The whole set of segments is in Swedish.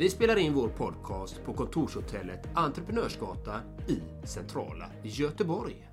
Vi spelar in vår podcast på kontorshotellet Entreprenörsgatan i centrala Göteborg.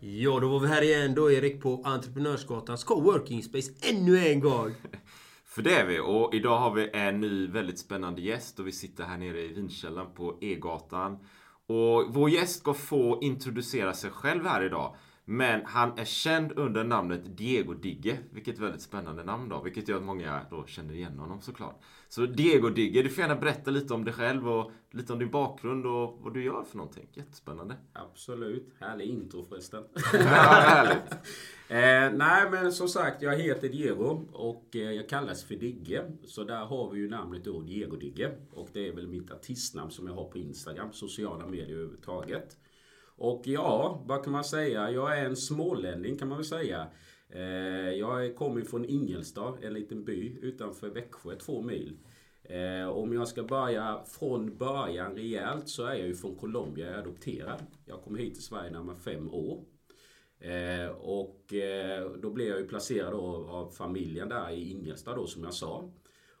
Ja, då var vi här igen då Erik på Entreprenörsgatans coworking space ännu en gång. För det är vi och idag har vi en ny väldigt spännande gäst och vi sitter här nere i vinkällaren på E-gatan. Och vår gäst ska få introducera sig själv här idag. Men han är känd under namnet Diego Digge, vilket är ett väldigt spännande namn då, vilket gör att många då känner igen honom såklart. Så Diego Digge, du får gärna berätta lite om dig själv och lite om din bakgrund och vad du gör för någonting. Jättespännande. Absolut. Härlig intro förresten. Ja, härligt. eh, nej, men som sagt, jag heter Diego och eh, jag kallas för Digge. Så där har vi ju namnet då, Diego Digge. Och det är väl mitt artistnamn som jag har på Instagram, sociala medier överhuvudtaget. Och ja, vad kan man säga? Jag är en smålänning kan man väl säga. Eh, jag kommer från Ingelstad, en liten by utanför Växjö, två mil. Eh, om jag ska börja från början rejält så är jag ju från Colombia, jag är adopterad. Jag kom hit till Sverige när jag var fem år. Eh, och då blev jag ju placerad av familjen där i Ingelstad då som jag sa.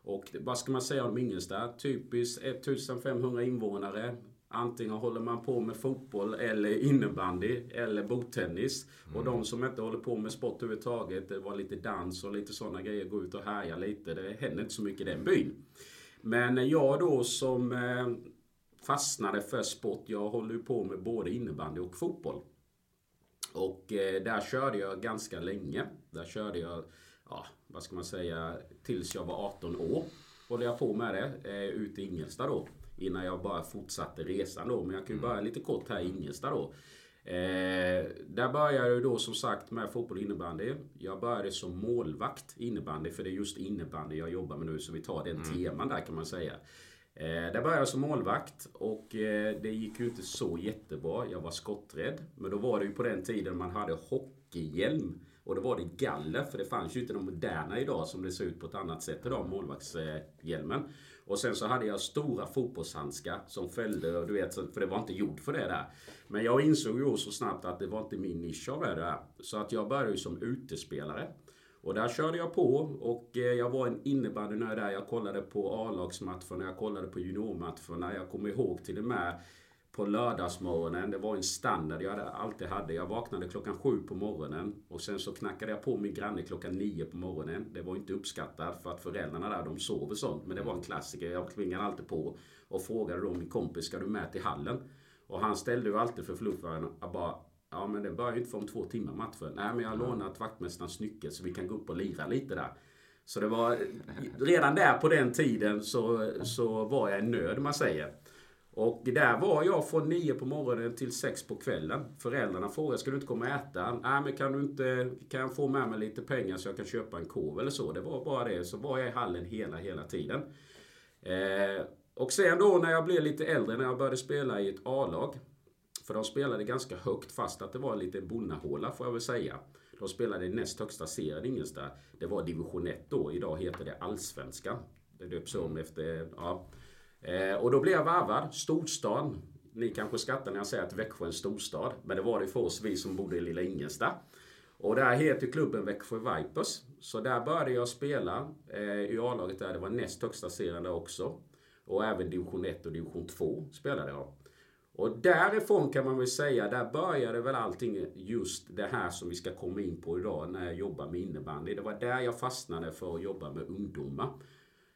Och vad ska man säga om Ingelstad? Typiskt 1500 invånare. Antingen håller man på med fotboll eller innebandy eller bordtennis. Mm. Och de som inte håller på med sport överhuvudtaget, det var lite dans och lite sådana grejer, gå ut och härja lite. Det händer inte så mycket i den byn. Men jag då som eh, fastnade för sport, jag håller på med både innebandy och fotboll. Och eh, där körde jag ganska länge. Där körde jag, ja, vad ska man säga, tills jag var 18 år. Håller jag på med det, eh, ute i Ingelstad då. Innan jag bara fortsatte resan då. Men jag kan ju mm. börja lite kort här i Ingelstad då. Eh, där började jag då som sagt med fotboll och innebandy. Jag började som målvakt innebandy för det är just innebandy jag jobbar med nu så vi tar den mm. teman där kan man säga. Eh, där började jag som målvakt och eh, det gick ju inte så jättebra. Jag var skotträdd. Men då var det ju på den tiden man hade hockeyhjälm. Och då var det galler för det fanns ju inte de moderna idag som det ser ut på ett annat sätt idag, målvaktshjälmen. Och sen så hade jag stora fotbollshandskar som följde, du vet, för det var inte gjort för det där. Men jag insåg ju så snabbt att det var inte min nisch av det där. Så att jag började ju som utespelare. Och där körde jag på och eh, jag var en innebandynörd där. Jag kollade på A-lagsmatcherna, jag kollade på juniormatcherna. Jag kommer ihåg till och med på lördagsmorgonen. Det var en standard jag alltid hade. Jag vaknade klockan sju på morgonen och sen så knackade jag på min granne klockan nio på morgonen. Det var inte uppskattat för att föräldrarna där de sover sånt. Men det var en klassiker. Jag tvingade alltid på och frågade då min kompis, ska du med till hallen? Och han ställde ju alltid för fluffaren. Jag bara, ja men det börjar ju inte för om två timmar matchen. Nej men jag har lånat vaktmästarens nyckel så vi kan gå upp och lira lite där. Så det var redan där på den tiden så, så var jag i nöd man säger. Och där var jag från nio på morgonen till sex på kvällen. Föräldrarna frågade, ska du inte komma och äta? Nej, men kan du inte, kan jag få med mig lite pengar så jag kan köpa en korv eller så? Det var bara det. Så var jag i hallen hela, hela tiden. Eh, och sen då när jag blev lite äldre, när jag började spela i ett A-lag. För de spelade ganska högt fast att det var lite bonnahåla får jag väl säga. De spelade i näst högsta serien Ingelstad. Det var division 1 då. Idag heter det Allsvenskan. Det döps om efter, ja. Eh, och då blev jag varvad. Storstan. Ni kanske skrattar när jag säger att Växjö är en storstad. Men det var det för oss, vi som bodde i lilla Ingelsta. Och där heter klubben Växjö Vipers. Så där började jag spela eh, i A-laget där. Det var näst högsta serien där också. Och även division 1 och division 2 spelade jag. Och därifrån kan man väl säga, där började väl allting just det här som vi ska komma in på idag när jag jobbar med innebandy. Det var där jag fastnade för att jobba med ungdomar.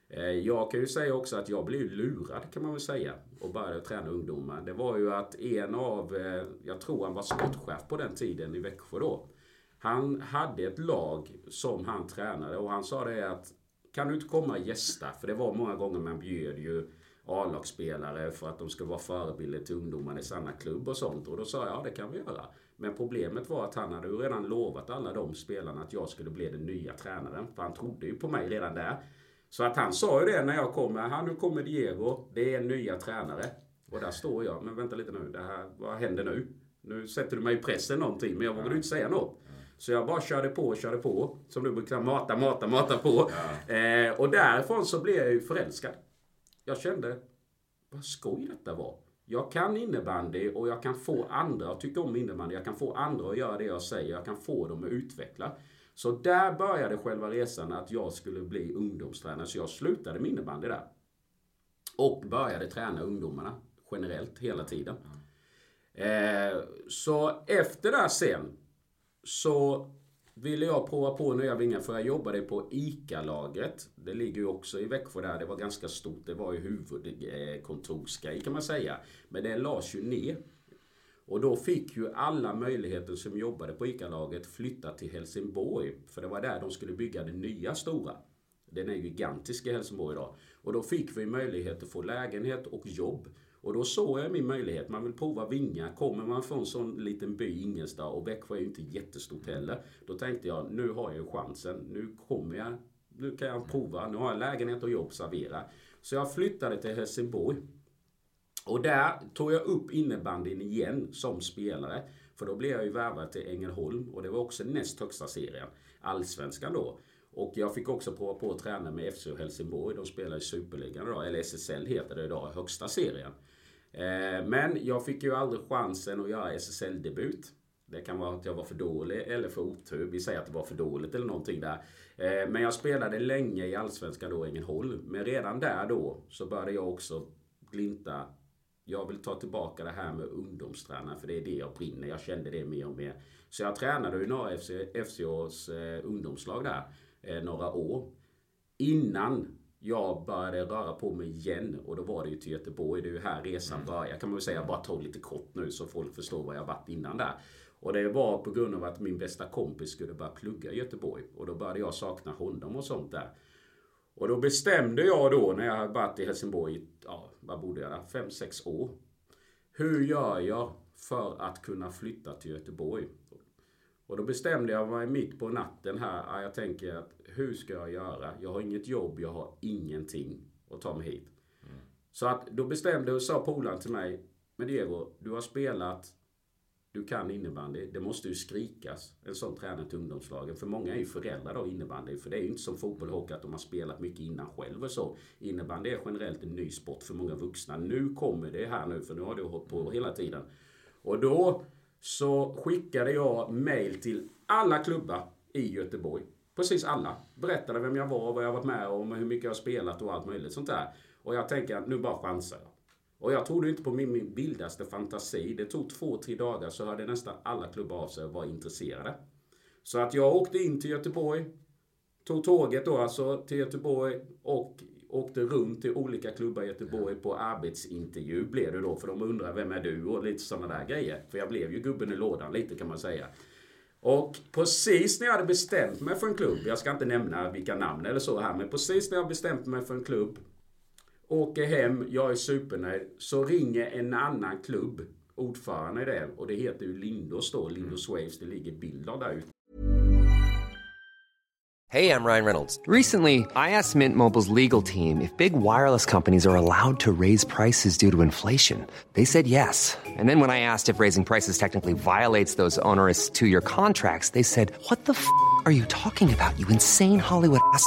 Eh, jag kan ju säga också att jag blev lurad kan man väl säga och började träna ungdomar. Det var ju att en av, eh, jag tror han var sportchef på den tiden i Växjö då. Han hade ett lag som han tränade och han sa det att kan du inte komma och gästa? För det var många gånger man bjöd ju A-lagsspelare för att de skulle vara förebilder till ungdomarna i samma klubb och sånt. Och då sa jag, ja det kan vi göra. Men problemet var att han hade ju redan lovat alla de spelarna att jag skulle bli den nya tränaren. För han trodde ju på mig redan där. Så att han sa ju det när jag kom. Här, nu kommer Diego. Det är nya tränare. Och där står jag. Men vänta lite nu. Det här, vad händer nu? Nu sätter du mig i pressen någonting. Men jag vågade ja. inte säga något. Så jag bara körde på och körde på. Som du brukar mata, mata, mata på. Ja. Eh, och därifrån så blev jag ju förälskad. Jag kände, vad skoj detta var. Jag kan innebandy och jag kan få andra att tycka om innebandy. Jag kan få andra att göra det jag säger. Jag kan få dem att utveckla. Så där började själva resan att jag skulle bli ungdomstränare. Så jag slutade med innebandy där. Och började träna ungdomarna generellt hela tiden. Eh, så efter det sen så ville jag prova på nya vingar för jag jobbade på ICA-lagret. Det ligger ju också i Växjö där. Det var ganska stort. Det var ju huvudkontorsgrej kan man säga. Men det lades ju ner. Och då fick ju alla möjligheter som jobbade på ICA-laget flytta till Helsingborg. För det var där de skulle bygga det nya stora. Den är gigantisk i Helsingborg idag. Och då fick vi möjlighet att få lägenhet och jobb. Och då såg jag min möjlighet. Man vill prova vinga. Kommer man från en sån liten by, Ingelstad, och Växjö är ju inte jättestort heller. Då tänkte jag, nu har jag chansen. Nu kommer jag. Nu kan jag prova. Nu har jag lägenhet och jobb servera. Så jag flyttade till Helsingborg. Och där tog jag upp innebandyn igen som spelare. För då blev jag ju värvad till Ängelholm och det var också näst högsta serien. Allsvenskan då. Och jag fick också prova på att träna med FC Helsingborg. De spelar i Superligan idag, eller SSL heter det idag, högsta serien. Eh, men jag fick ju aldrig chansen att göra SSL-debut. Det kan vara att jag var för dålig eller för otur. Vi säger att det var för dåligt eller någonting där. Eh, men jag spelade länge i Allsvenskan då, Ängelholm. Men redan där då så började jag också glinta. Jag vill ta tillbaka det här med ungdomstränare för det är det jag brinner. Jag kände det mer och mer. Så jag tränade ju några FC, FCAs eh, ungdomslag där några år. Innan jag började röra på mig igen och då var det ju till Göteborg. Det är ju här resan mm. börjar kan man väl säga. Bara ta lite kort nu så folk förstår vad jag varit innan där. Och det var på grund av att min bästa kompis skulle börja plugga i Göteborg. Och då började jag sakna honom och sånt där. Och då bestämde jag då när jag varit i Helsingborg, ja, vad bodde jag där? Fem, sex år. Hur gör jag för att kunna flytta till Göteborg? Och då bestämde jag mig mitt på natten här. Jag tänker att hur ska jag göra? Jag har inget jobb, jag har ingenting att ta mig hit. Mm. Så att då bestämde och sa polaren till mig. Men Diego, du har spelat, du kan innebandy. Det måste ju skrikas en sån tränare till ungdomslagen. För många är ju föräldrar då innebandy. För det är ju inte som fotboll och hockey att de har spelat mycket innan själv och så. Innebandy är generellt en ny sport för många vuxna. Nu kommer det här nu, för nu har du hållit på hela tiden. Och då så skickade jag mail till alla klubbar i Göteborg. Precis alla. Berättade vem jag var, vad jag varit med om, hur mycket jag har spelat och allt möjligt sånt där. Och jag tänker att nu bara chansar jag. Och jag trodde inte på min, min vildaste fantasi. Det tog två, tre dagar så hörde nästan alla klubbar av sig och var intresserade. Så att jag åkte in till Göteborg. Tog tåget då alltså till Göteborg och åkte runt till olika klubbar i Göteborg på arbetsintervju blev det då. För de undrar vem är du och lite sådana där grejer. För jag blev ju gubben i lådan lite kan man säga. Och precis när jag hade bestämt mig för en klubb, jag ska inte nämna vilka namn eller så här, men precis när jag bestämt mig för en klubb, åker hem, jag är supernöjd, så ringer en annan klubb, ordförande i det, och det heter ju Lindos då, Lindos Waves, det ligger bilder där ute. Hej, jag Ryan Reynolds. Recently, I asked Mint Mobiles legal team if big wireless companies are allowed to raise prices due to inflation. They said yes. And then when I asked if raising prices technically violates those onerous two-year contracts, they said, what the f*** are you talking about, you insane Hollywood ass?"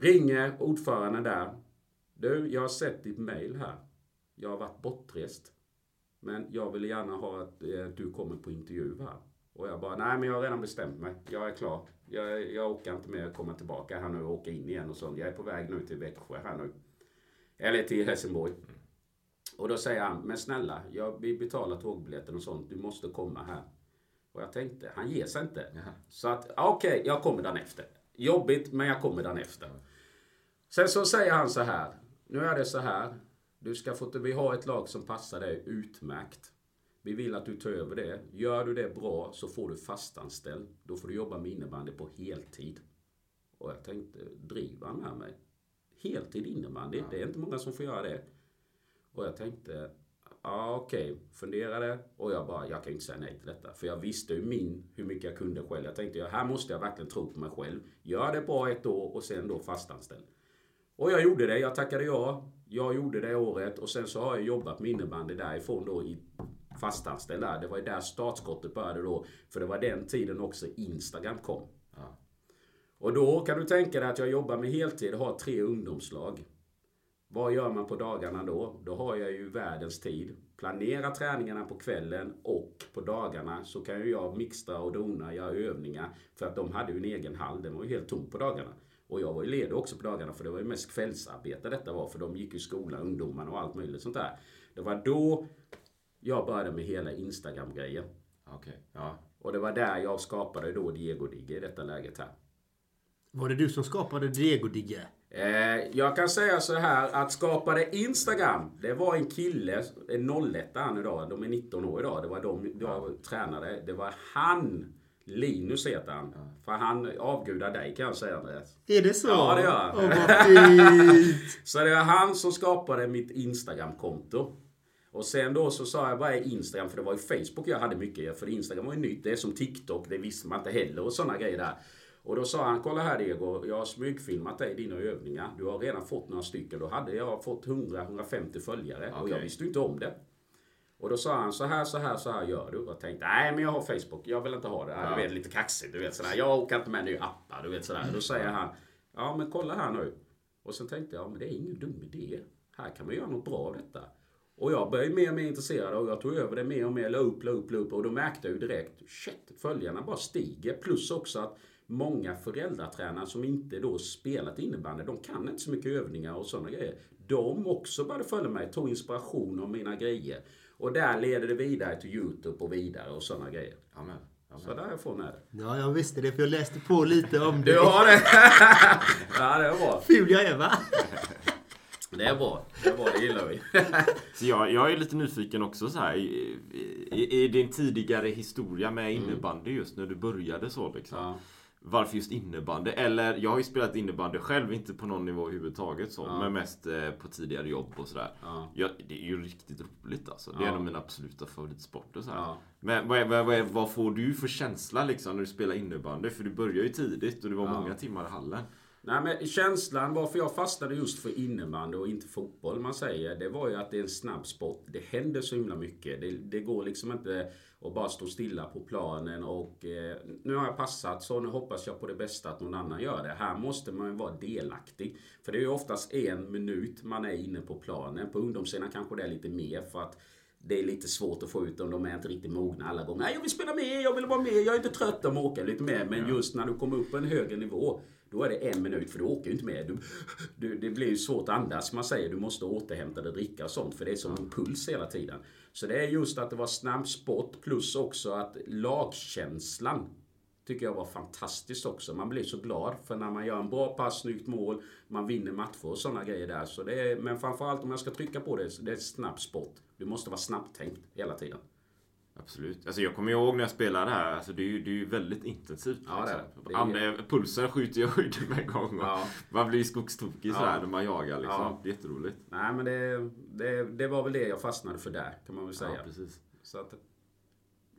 Ringer ordföranden där. Du, jag har sett ditt mail här. Jag har varit bortrest. Men jag vill gärna ha att eh, du kommer på intervju här. Och jag bara, nej men jag har redan bestämt mig. Jag är klar. Jag, jag orkar inte mer komma tillbaka här nu och åka in igen och sånt. Jag är på väg nu till Växjö här nu. Eller till Helsingborg. Och då säger han, men snälla, jag, vi betalar tågbiljetten och sånt. Du måste komma här. Och jag tänkte, han ger sig inte. Så att, okej, jag kommer dagen efter. Jobbigt, men jag kommer dagen efter. Sen så säger han så här. Nu är det så här. Du ska få, vi har ett lag som passar dig utmärkt. Vi vill att du tar över det. Gör du det bra så får du fastanställd. Då får du jobba med innebandy på heltid. Och jag tänkte, driver han med mig? Heltid innebandy? Det är inte många som får göra det. Och jag tänkte, ja okej, funderade och jag bara, jag kan inte säga nej till detta. För jag visste ju min, hur mycket jag kunde själv. Jag tänkte, ja, här måste jag verkligen tro på mig själv. Gör det bra ett år och sen då fastanställd. Och jag gjorde det, jag tackade ja. Jag gjorde det året och sen så har jag jobbat med innebandy därifrån då i fastanställd där. Det var ju där startskottet började då. För det var den tiden också Instagram kom. Och då kan du tänka dig att jag jobbar med heltid och har tre ungdomslag. Vad gör man på dagarna då? Då har jag ju världens tid. Planera träningarna på kvällen och på dagarna så kan ju jag mixtra och dona, göra övningar. För att de hade ju en egen hall, den var ju helt tom på dagarna. Och jag var ju ledig också på dagarna för det var ju mest kvällsarbete detta var. För de gick i skolan, ungdomarna och allt möjligt sånt där. Det var då jag började med hela Instagram-grejen. Okej, ja. Och det var där jag skapade då Diego Digge i detta läget här. Var det du som skapade Diego Digge? Eh, jag kan säga så här att skapade Instagram, det var en kille, en 01 han idag, de är 19 år idag. Det var de jag tränade. Det var han, Linus heter han. För han avgudar dig kan jag säga Andreas. Är det så? Ja, det gör han. Fint! Så det var han som skapade mitt Instagram-konto. Och sen då så sa jag, vad är Instagram? För det var ju Facebook jag hade mycket. För Instagram var ju nytt. Det är som TikTok, det visste man inte heller och sådana grejer där. Och då sa han, kolla här Diego, jag har smygfilmat dig i dina övningar. Du har redan fått några stycken. Då hade jag fått 100-150 följare. Och jag visste inte om det. Och då sa han, så här, så här, så här gör du. Och jag tänkte, nej men jag har Facebook, jag vill inte ha det. Du vet, lite kaxigt, du vet sådär. Jag åker inte med nya appar, du vet sådär. Då säger han, ja men kolla här nu. Och sen tänkte jag, men det är ingen dum idé. Här kan man göra något bra av detta. Och jag började mer och mer intresserad och jag tog över det mer och mer, la upp, la upp, la upp. Och då märkte jag ju direkt, shit, följarna bara stiger. Plus också att många föräldratränare som inte då spelat innebandy, de kan inte så mycket övningar och sådana grejer. De också började följa mig, tog inspiration av mina grejer. Och där leder det vidare till Youtube och vidare och sådana grejer. Amen. Amen. Så därifrån är det. Ja, jag visste det för jag läste på lite om det. Du har det! ja, det är bra. Ful jag är va? Det är bra. Det är bra, det gillar vi. Så jag, jag är lite nyfiken också så här. I, i, i din tidigare historia med innebandy just när du började så liksom. Ja. Varför just innebandy? Eller jag har ju spelat innebandy själv, inte på någon nivå överhuvudtaget så. Men mest eh, på tidigare jobb och sådär. Ja. Ja, det är ju riktigt roligt alltså. Det är Ja. en av mina absoluta favoritsporter. Så. Ja. Men vad, vad, vad, vad får du för känsla liksom när du spelar innebandy? För du börjar ju tidigt och det var Ja. många timmar i hallen. Nej, men känslan varför jag fastnade just för innebandy och inte fotboll man säger. Det var ju att det är en snabb sport. Det händer så himla mycket. Det, det går liksom inte och bara stå stilla på planen och eh, nu har jag passat så nu hoppas jag på det bästa att någon annan gör det. Här måste man ju vara delaktig. För det är ju oftast en minut man är inne på planen. På ungdomssidan kanske det är lite mer för att det är lite svårt att få ut dem. De är inte riktigt mogna alla gånger. Nej, jag vill spela med, jag vill vara med, jag är inte trött om att åka lite mer. Men just när du kommer upp på en högre nivå, då är det en minut för du åker ju inte med. Du, du, det blir ju svårt att andas. Man säger du måste återhämta dig, dricka och sånt. För det är som en puls hela tiden. Så det är just att det var snabb sport plus också att lagkänslan tycker jag var fantastiskt också. Man blir så glad för när man gör en bra pass, snyggt mål, man vinner matcher och sådana grejer där. Så det är, men framförallt om jag ska trycka på det, så det är snabb sport. Du måste vara snabbtänkt hela tiden. Absolut. Alltså jag kommer ihåg när jag spelade här. Alltså det är ju, det är ju väldigt intensivt. Ja, liksom. det. Det är- Andra- Pulsen skjuter jag höjden med en gång. Ja. Man blir skogstokig Ja. sådär när man jagar. Liksom. Ja. Det är jätteroligt. Nej men det, det, det var väl det jag fastnade för där kan man väl säga. Ja, precis. så att,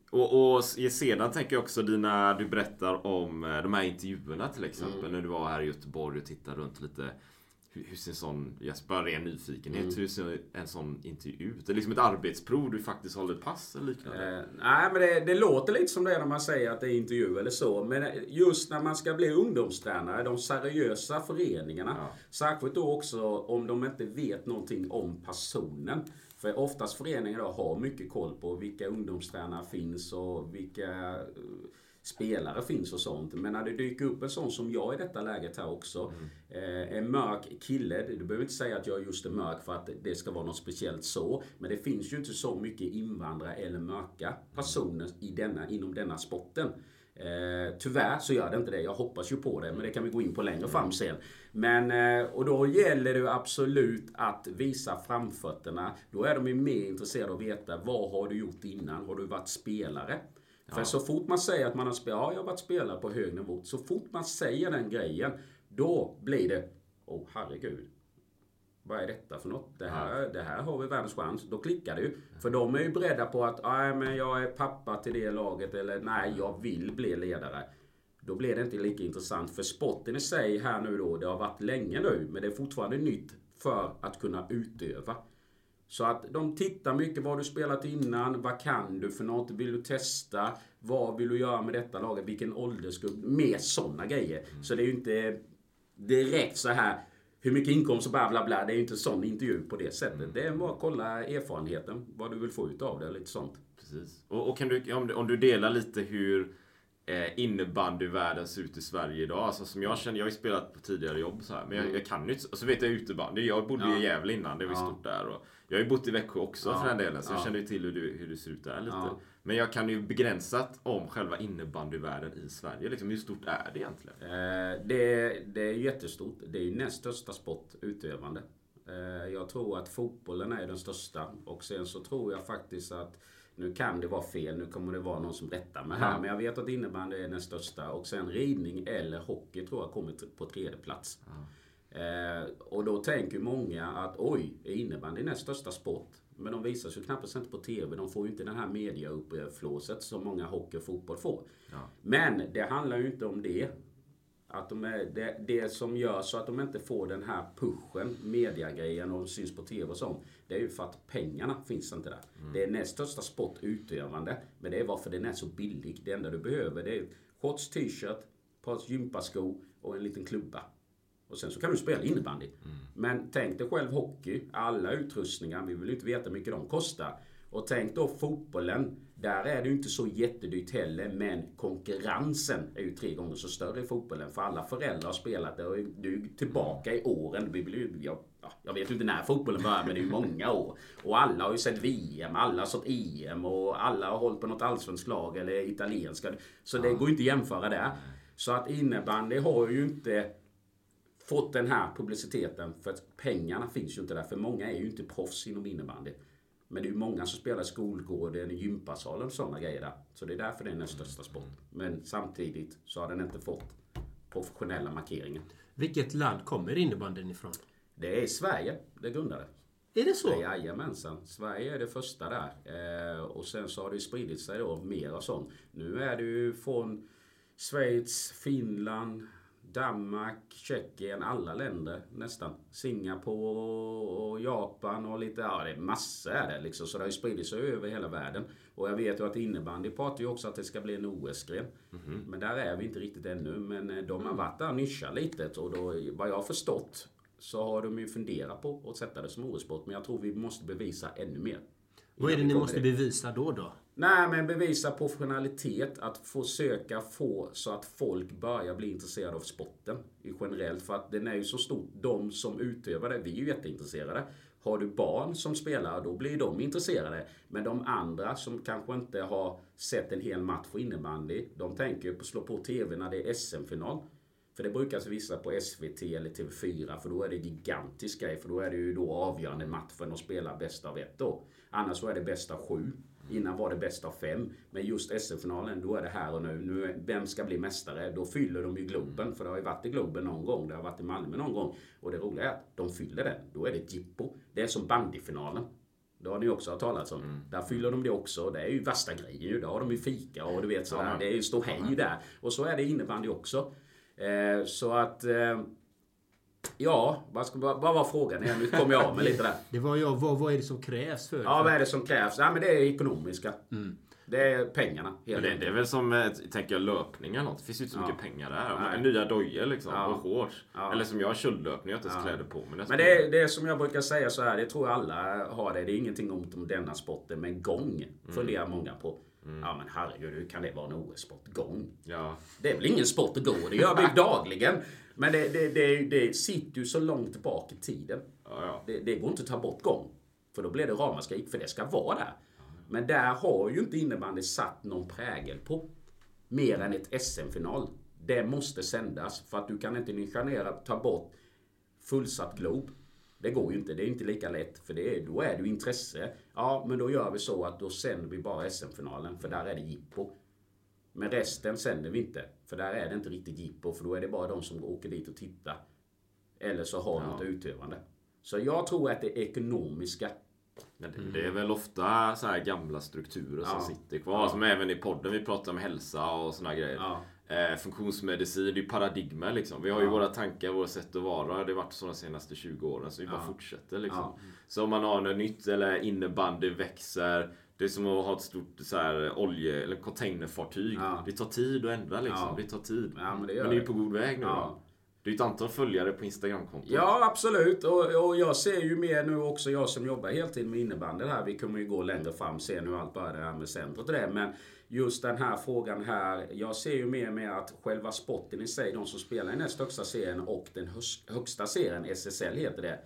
Och, och sedan tänker jag också dina, du berättar om eh, de här intervjuerna till exempel. Mm. När du var här i Göteborg och tittade runt lite. Hur, hur ser en sån, jag bara ren nyfikenhet, Mm. hur ser en sån intervju ut? Det är liksom ett arbetsprov, du faktiskt håller ett pass eller liknande? Eh, nej, men det, det låter lite som det när man säger att det är intervju eller så. Men just när man ska bli ungdomstränare, de seriösa föreningarna. Ja. Särskilt då också om de inte vet någonting om personen. För oftast föreningar då har mycket koll på vilka ungdomstränare finns och vilka eh, spelare finns och sånt. Men när det dyker upp en sån som jag i detta läget här också. Eh, en mörk kille. Du behöver inte säga att jag just är mörk för att det ska vara något speciellt så. Men det finns ju inte så mycket invandrare eller mörka personer i denna, inom denna sporten. Eh, tyvärr så gör det inte det. Jag hoppas ju på det, men det kan vi gå in på längre fram sen. Men, eh, och då gäller det absolut att visa framfötterna. Då är de ju mer intresserade av att veta vad har du gjort innan? Har du varit spelare? För så fort man säger att man har spelat, ja jag har varit spelare på hög nivå. Så fort man säger den grejen, då blir det, åh oh, herregud. Vad är detta för något? Det här, det här har vi världens chans. Då klickar det ju. För de är ju beredda på att, nej men jag är pappa till det laget. Eller nej, jag vill bli ledare. Då blir det inte lika intressant. För sporten i sig här nu då, det har varit länge nu. Men det är fortfarande nytt för att kunna utöva. Så att de tittar mycket vad du spelat innan, vad kan du för något, vill du testa, vad vill du göra med detta laget, vilken åldersgrupp, mer sådana grejer. Så det är ju inte direkt så här hur mycket inkomst och bla bla bla. Det är ju inte sån intervju på det sättet. Det är bara att kolla erfarenheten, vad du vill få ut av det, lite sånt. Precis. Och, och kan du, om, du, om du delar lite hur eh, innebandyvärlden ser ut i Sverige idag. Alltså som jag känner, jag har ju spelat på tidigare jobb så här, men jag, jag kan ju inte, och så vet jag utebandy. Jag bodde ju i Mm. Ja. Gävle innan, det var Ja. stort där. Och jag har ju bott i Växjö också Ja. för den delen, så jag Ja. känner ju till hur, du, hur det ser ut där lite. Ja. Men jag kan ju begränsat om själva innebandyvärlden i Sverige. Liksom, hur stort är det egentligen? Eh, det, det är jättestort. Det är ju näst största sport, utövande. Eh, jag tror att fotbollen är den största. Och sen så tror jag faktiskt att nu kan det vara fel, nu kommer det vara någon som rättar mig här. Ja. Men jag vet att innebandy är den största. Och sen ridning eller hockey tror jag kommer på tredje plats. Eh, och då tänker många att oj, är innebandy näst största sport? Men de visas ju knappast inte på TV. De får ju inte den här mediauppflåset som många hockey och fotboll får. Men det handlar ju inte om det. Att de är, det, det som gör så att de inte får den här pushen, mediagrejen och syns på TV och sånt. Det är ju för att pengarna finns inte där. Det är näst största sport utövande. Men det är varför den är så billig. Det enda du behöver det är shorts, t-shirt, par gympaskor och en liten klubba. Och sen så kan du spela innebandy. Men tänk dig själv hockey. Alla utrustningar, vi vill inte veta hur mycket de kostar. Och tänk då fotbollen. Där är det ju inte så jättedyrt heller. Men konkurrensen är ju tre gånger så större i fotbollen. För alla föräldrar har spelat det. Och du tillbaka i åren. Vi blir jag, ja, jag vet inte när fotbollen började men det är ju många år. Och alla har ju sett VM, alla har sett EM och alla har hållit på något allsvenskt lag eller italienska. Så det går ju inte att jämföra där. Så att innebandy har ju inte fått den här publiciteten för att pengarna finns ju inte där. För många är ju inte proffs inom innebandy. Men det är ju många som spelar i skolgården, i gympasalen och sådana grejer där. Så det är därför det är den största sport. Men samtidigt så har den inte fått professionella markeringar. Vilket land kommer innebandyn ifrån? Det är Sverige det grundade. Är det så? Jajamensan. Sverige är det första där. Eh, och sen så har det spridit sig då mer och sånt. Nu är det ju från Schweiz, Finland, Danmark, Tjeckien, alla länder nästan. Singapore och Japan och lite, ja det är massor är det liksom. Så det har ju spridit sig över hela världen. Och jag vet ju att innebandy pratar ju också att det ska bli en OS-gren. Men där är vi inte riktigt ännu. Men eh, de har varit där och nischat lite. Och då, vad jag har förstått så har de ju funderat på att sätta det som OS-sport. Men jag tror vi måste bevisa ännu mer. Vad är det ni måste dit. bevisa då då? Nej, men bevisa professionalitet. Att försöka få så att folk börjar bli intresserade av sporten generellt. För att den är ju så stor. De som utövar det, vi är ju jätteintresserade. Har du barn som spelar, då blir de intresserade. Men de andra som kanske inte har sett en hel match för innebandy, de tänker ju på att slå på TV när det är SM-final. För det brukar visa på SVT eller TV4 för då är det gigantisk grej. För då är det ju då avgörande matchen och spela bäst av ett då. Annars så är det bäst av sju. Innan var det bäst av fem. Men just SM-finalen, då är det här och nu. nu vem ska bli mästare? Då fyller de ju Globen. För det har ju varit i Globen någon gång. Det har varit i Malmö någon gång. Och det roliga är att de fyller den. Då är det ett jippo. Det är som bandyfinalen. Det har ni också hört talas om. Mm. Där fyller de det också. Det är ju värsta grejen ju. Där har de ju fika och du vet sådär. Det är ju ståhej där. Och så är det innebandy också. Eh, så att... Eh, ja, vad, ska, vad vad var frågan igen? Nu kommer jag av mig lite där. Det var jag, vad, vad är det som krävs för? Ja, vad är det som krävs? Ja, men det är ekonomiska. Det är pengarna. Helt Men det, det är väl som, eh, tänker jag, löpning eller något. Det finns ju inte så Ja. mycket pengar där. Nej. Nya dojor liksom, Ja. och shorts. Ja. Eller som jag, köldlöpning, jag har inte ens Ja. kläder på mig. nästan. Men det är, det är som jag brukar säga så här, det tror jag alla har det. Det är ingenting ont om denna sporten, men gång funderar många på. Ja men herregud, hur kan det vara en OS-sport? Gång? Ja. Det är väl ingen sport att gå, det gör vi dagligen. Men det, det, det, det sitter ju så långt bak i tiden. Ja, ja. Det, det går inte att ta bort gång. För då blir det ramaskrik, för det ska vara där. Men där har ju inte innebandy satt någon prägel på. Mer än ett SM-final. Det måste sändas. För att du kan inte nonchalera, ta bort fullsatt Glob. Det går ju inte. Det är inte lika lätt. För det är, då är det ju intresse. Ja, men då gör vi så att då sänder vi bara SM-finalen. För där är det jippo. Men resten sänder vi inte. För där är det inte riktigt jippo. För då är det bara de som åker dit och tittar. Eller så har något utövande. Så jag tror att det är ekonomiska. Men det, det är väl ofta så här gamla strukturer som Ja. sitter kvar. Som även i podden vi pratar om hälsa och såna grejer. Ja. Eh, funktionsmedicin, det är ju paradigmer liksom. Vi har ju våra tankar, våra sätt att vara. Det har varit så de senaste 20 åren. Så vi bara fortsätter liksom. Ja. Så om man har något nytt eller innebandy växer. Det är som att ha ett stort så här, olje eller containerfartyg. Ja. Det tar tid att ändra liksom. Ja. Det tar tid. Ja, men det men det är ju det. på god väg nu då. Det är ett antal följare på Instagramkontot. Ja, absolut. Och, och jag ser ju mer nu också, jag som jobbar heltid med innebandy här. Vi kommer ju gå längre fram, se nu allt bara det här med centret och det. Men just den här frågan här. Jag ser ju mer med att själva sporten i sig, de som spelar i näst högsta serien och den högsta serien, SSL heter det.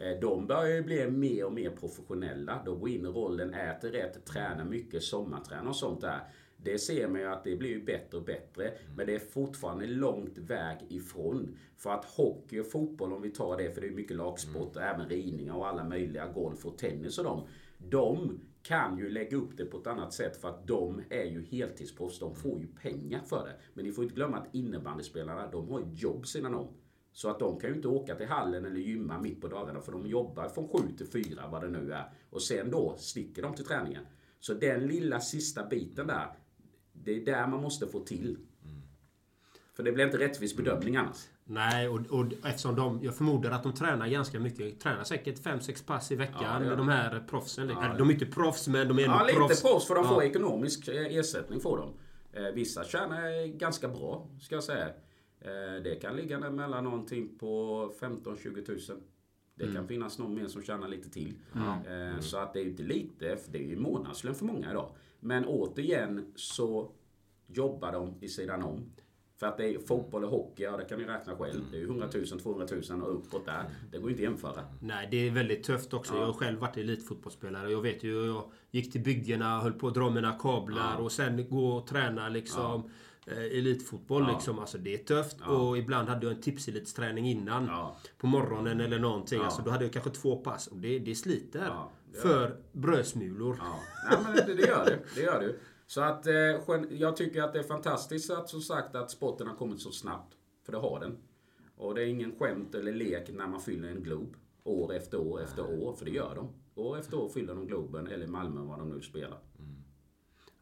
Eh, De börjar ju bli mer och mer professionella. De går in i rollen, äter rätt, tränar mycket, sommartränar och sånt där. Det ser man ju att det blir ju bättre och bättre. Men det är fortfarande långt väg ifrån. För att hockey och fotboll, om vi tar det, för det är mycket lagsport, och även ridningar och alla möjliga, golf och tennis och dem. De kan ju lägga upp det på ett annat sätt för att de är ju heltidsproffs. De får ju pengar för det. Men ni får inte glömma att innebandyspelarna, de har ett jobb sidan om. Så att de kan ju inte åka till hallen eller gymma mitt på dagarna för de jobbar från 7 till 4 vad det nu är. Och sen då sticker de till träningen. Så den lilla sista biten där, det är där man måste få till. För det blir inte rättvis bedömning annars. Nej, och, och eftersom de, jag förmodar att de tränar ganska mycket. Tränar säkert 5-6 pass i veckan. Ja, de här proffsen. Eller, de är inte proffs, men de är ändå Ja, lite proffs. proffs för de får Ja. ekonomisk eh, ersättning får de. Eh, Vissa tjänar ganska bra, ska jag säga. Eh, Det kan ligga där mellan någonting på 15-20 tusen. Det Mm. kan finnas någon mer som tjänar lite till. Eh, Så att det är ju inte lite, för det är ju månadslön för många idag. Men återigen så jobbar de i sidan om. För att det är fotboll och hockey, ja det kan ni räkna själv. Det är ju 100 000, 200 000 och uppåt där. Det går ju inte att jämföra. Nej, det är väldigt tufft också. Jag har själv varit elitfotbollsspelare. Jag vet ju, jag gick till byggena, höll på att dra mina kablar och sen gå och träna liksom. Eh, Elitfotboll liksom. Alltså det är tufft. Och ibland hade jag en tipselitsträning innan. Ja. På morgonen eller någonting. Alltså då hade jag kanske två pass. Och det, det sliter. Ja, det för brödsmulor. Ja, Nej, men det, det gör det. Det gör det. Så att eh, jag tycker att det är fantastiskt att som sagt att sporten har kommit så snabbt. För det har den. Och det är ingen skämt eller lek när man fyller en Glob. År efter år efter år. För det gör de. År efter år fyller de Globen eller Malmö vad de nu spelar.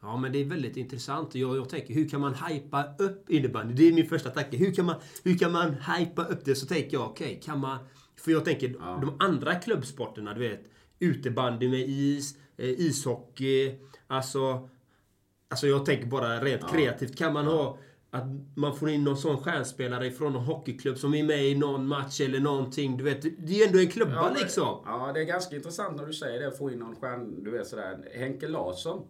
Ja, men det är väldigt intressant. Jag, jag tänker, hur kan man hypa upp innebandy? Det är min första tanke. Hur kan man, hur kan man hypa upp det? Så tänker jag, okej, kan man... För jag tänker, de andra klubbsporterna, du vet. Utebandy med is, eh, ishockey, alltså... Alltså jag tänker bara rent kreativt. Kan man ha... Att man får in någon sån stjärnspelare från någon hockeyklubb som är med i någon match eller någonting. Du vet, det är ju ändå en klubba Ja, liksom. Ja, det är ganska intressant när du säger det. Få in någon stjärn, du vet sådär. Henke Larsson.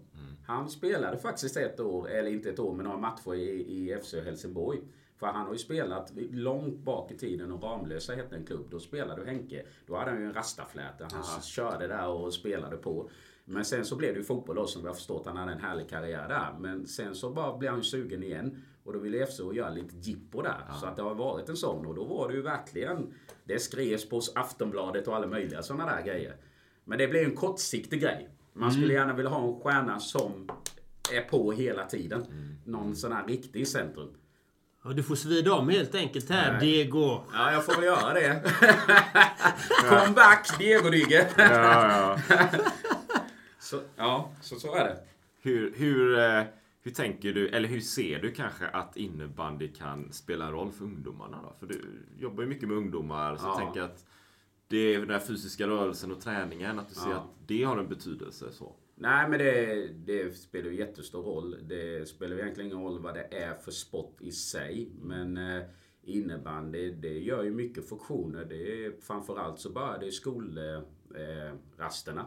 Han spelade faktiskt ett år, eller inte ett år, men några matcher i, i FC Helsingborg. För han har ju spelat långt bak i tiden och Ramlösa hette en klubb. Då spelade Henke. Då hade han ju en rastafläta. Han körde där och spelade på. Men sen så blev det ju fotboll då som vi har förstått. Han hade en härlig karriär där. Men sen så bara blev han ju sugen igen. Och då ville FC göra lite jippo där. Så att det har varit en sån. Och då var det ju verkligen... Det skrevs på Aftonbladet och alla möjliga sådana där grejer. Men det blev en kortsiktig grej. Man skulle gärna vilja ha en stjärna som är på hela tiden. Någon sån här riktig i centrum. Ja, du får svida om helt enkelt här, Diego. Ja, jag får väl göra det. Comeback, Diego-Digge. Ja, ja. Så, ja, så, så är det. Hur, hur, eh, hur tänker du, eller hur ser du kanske att innebandy kan spela roll för ungdomarna då? För du jobbar ju mycket med ungdomar, så Ja. jag tänker att det är den här fysiska rörelsen och träningen, att du ser Ja. att det har en betydelse. så. Nej, men det, det spelar ju jättestor roll. Det spelar egentligen ingen roll vad det är för sport i sig. Men eh, innebandy, det gör ju mycket funktioner. Det är, framförallt så bara det är skolrasterna.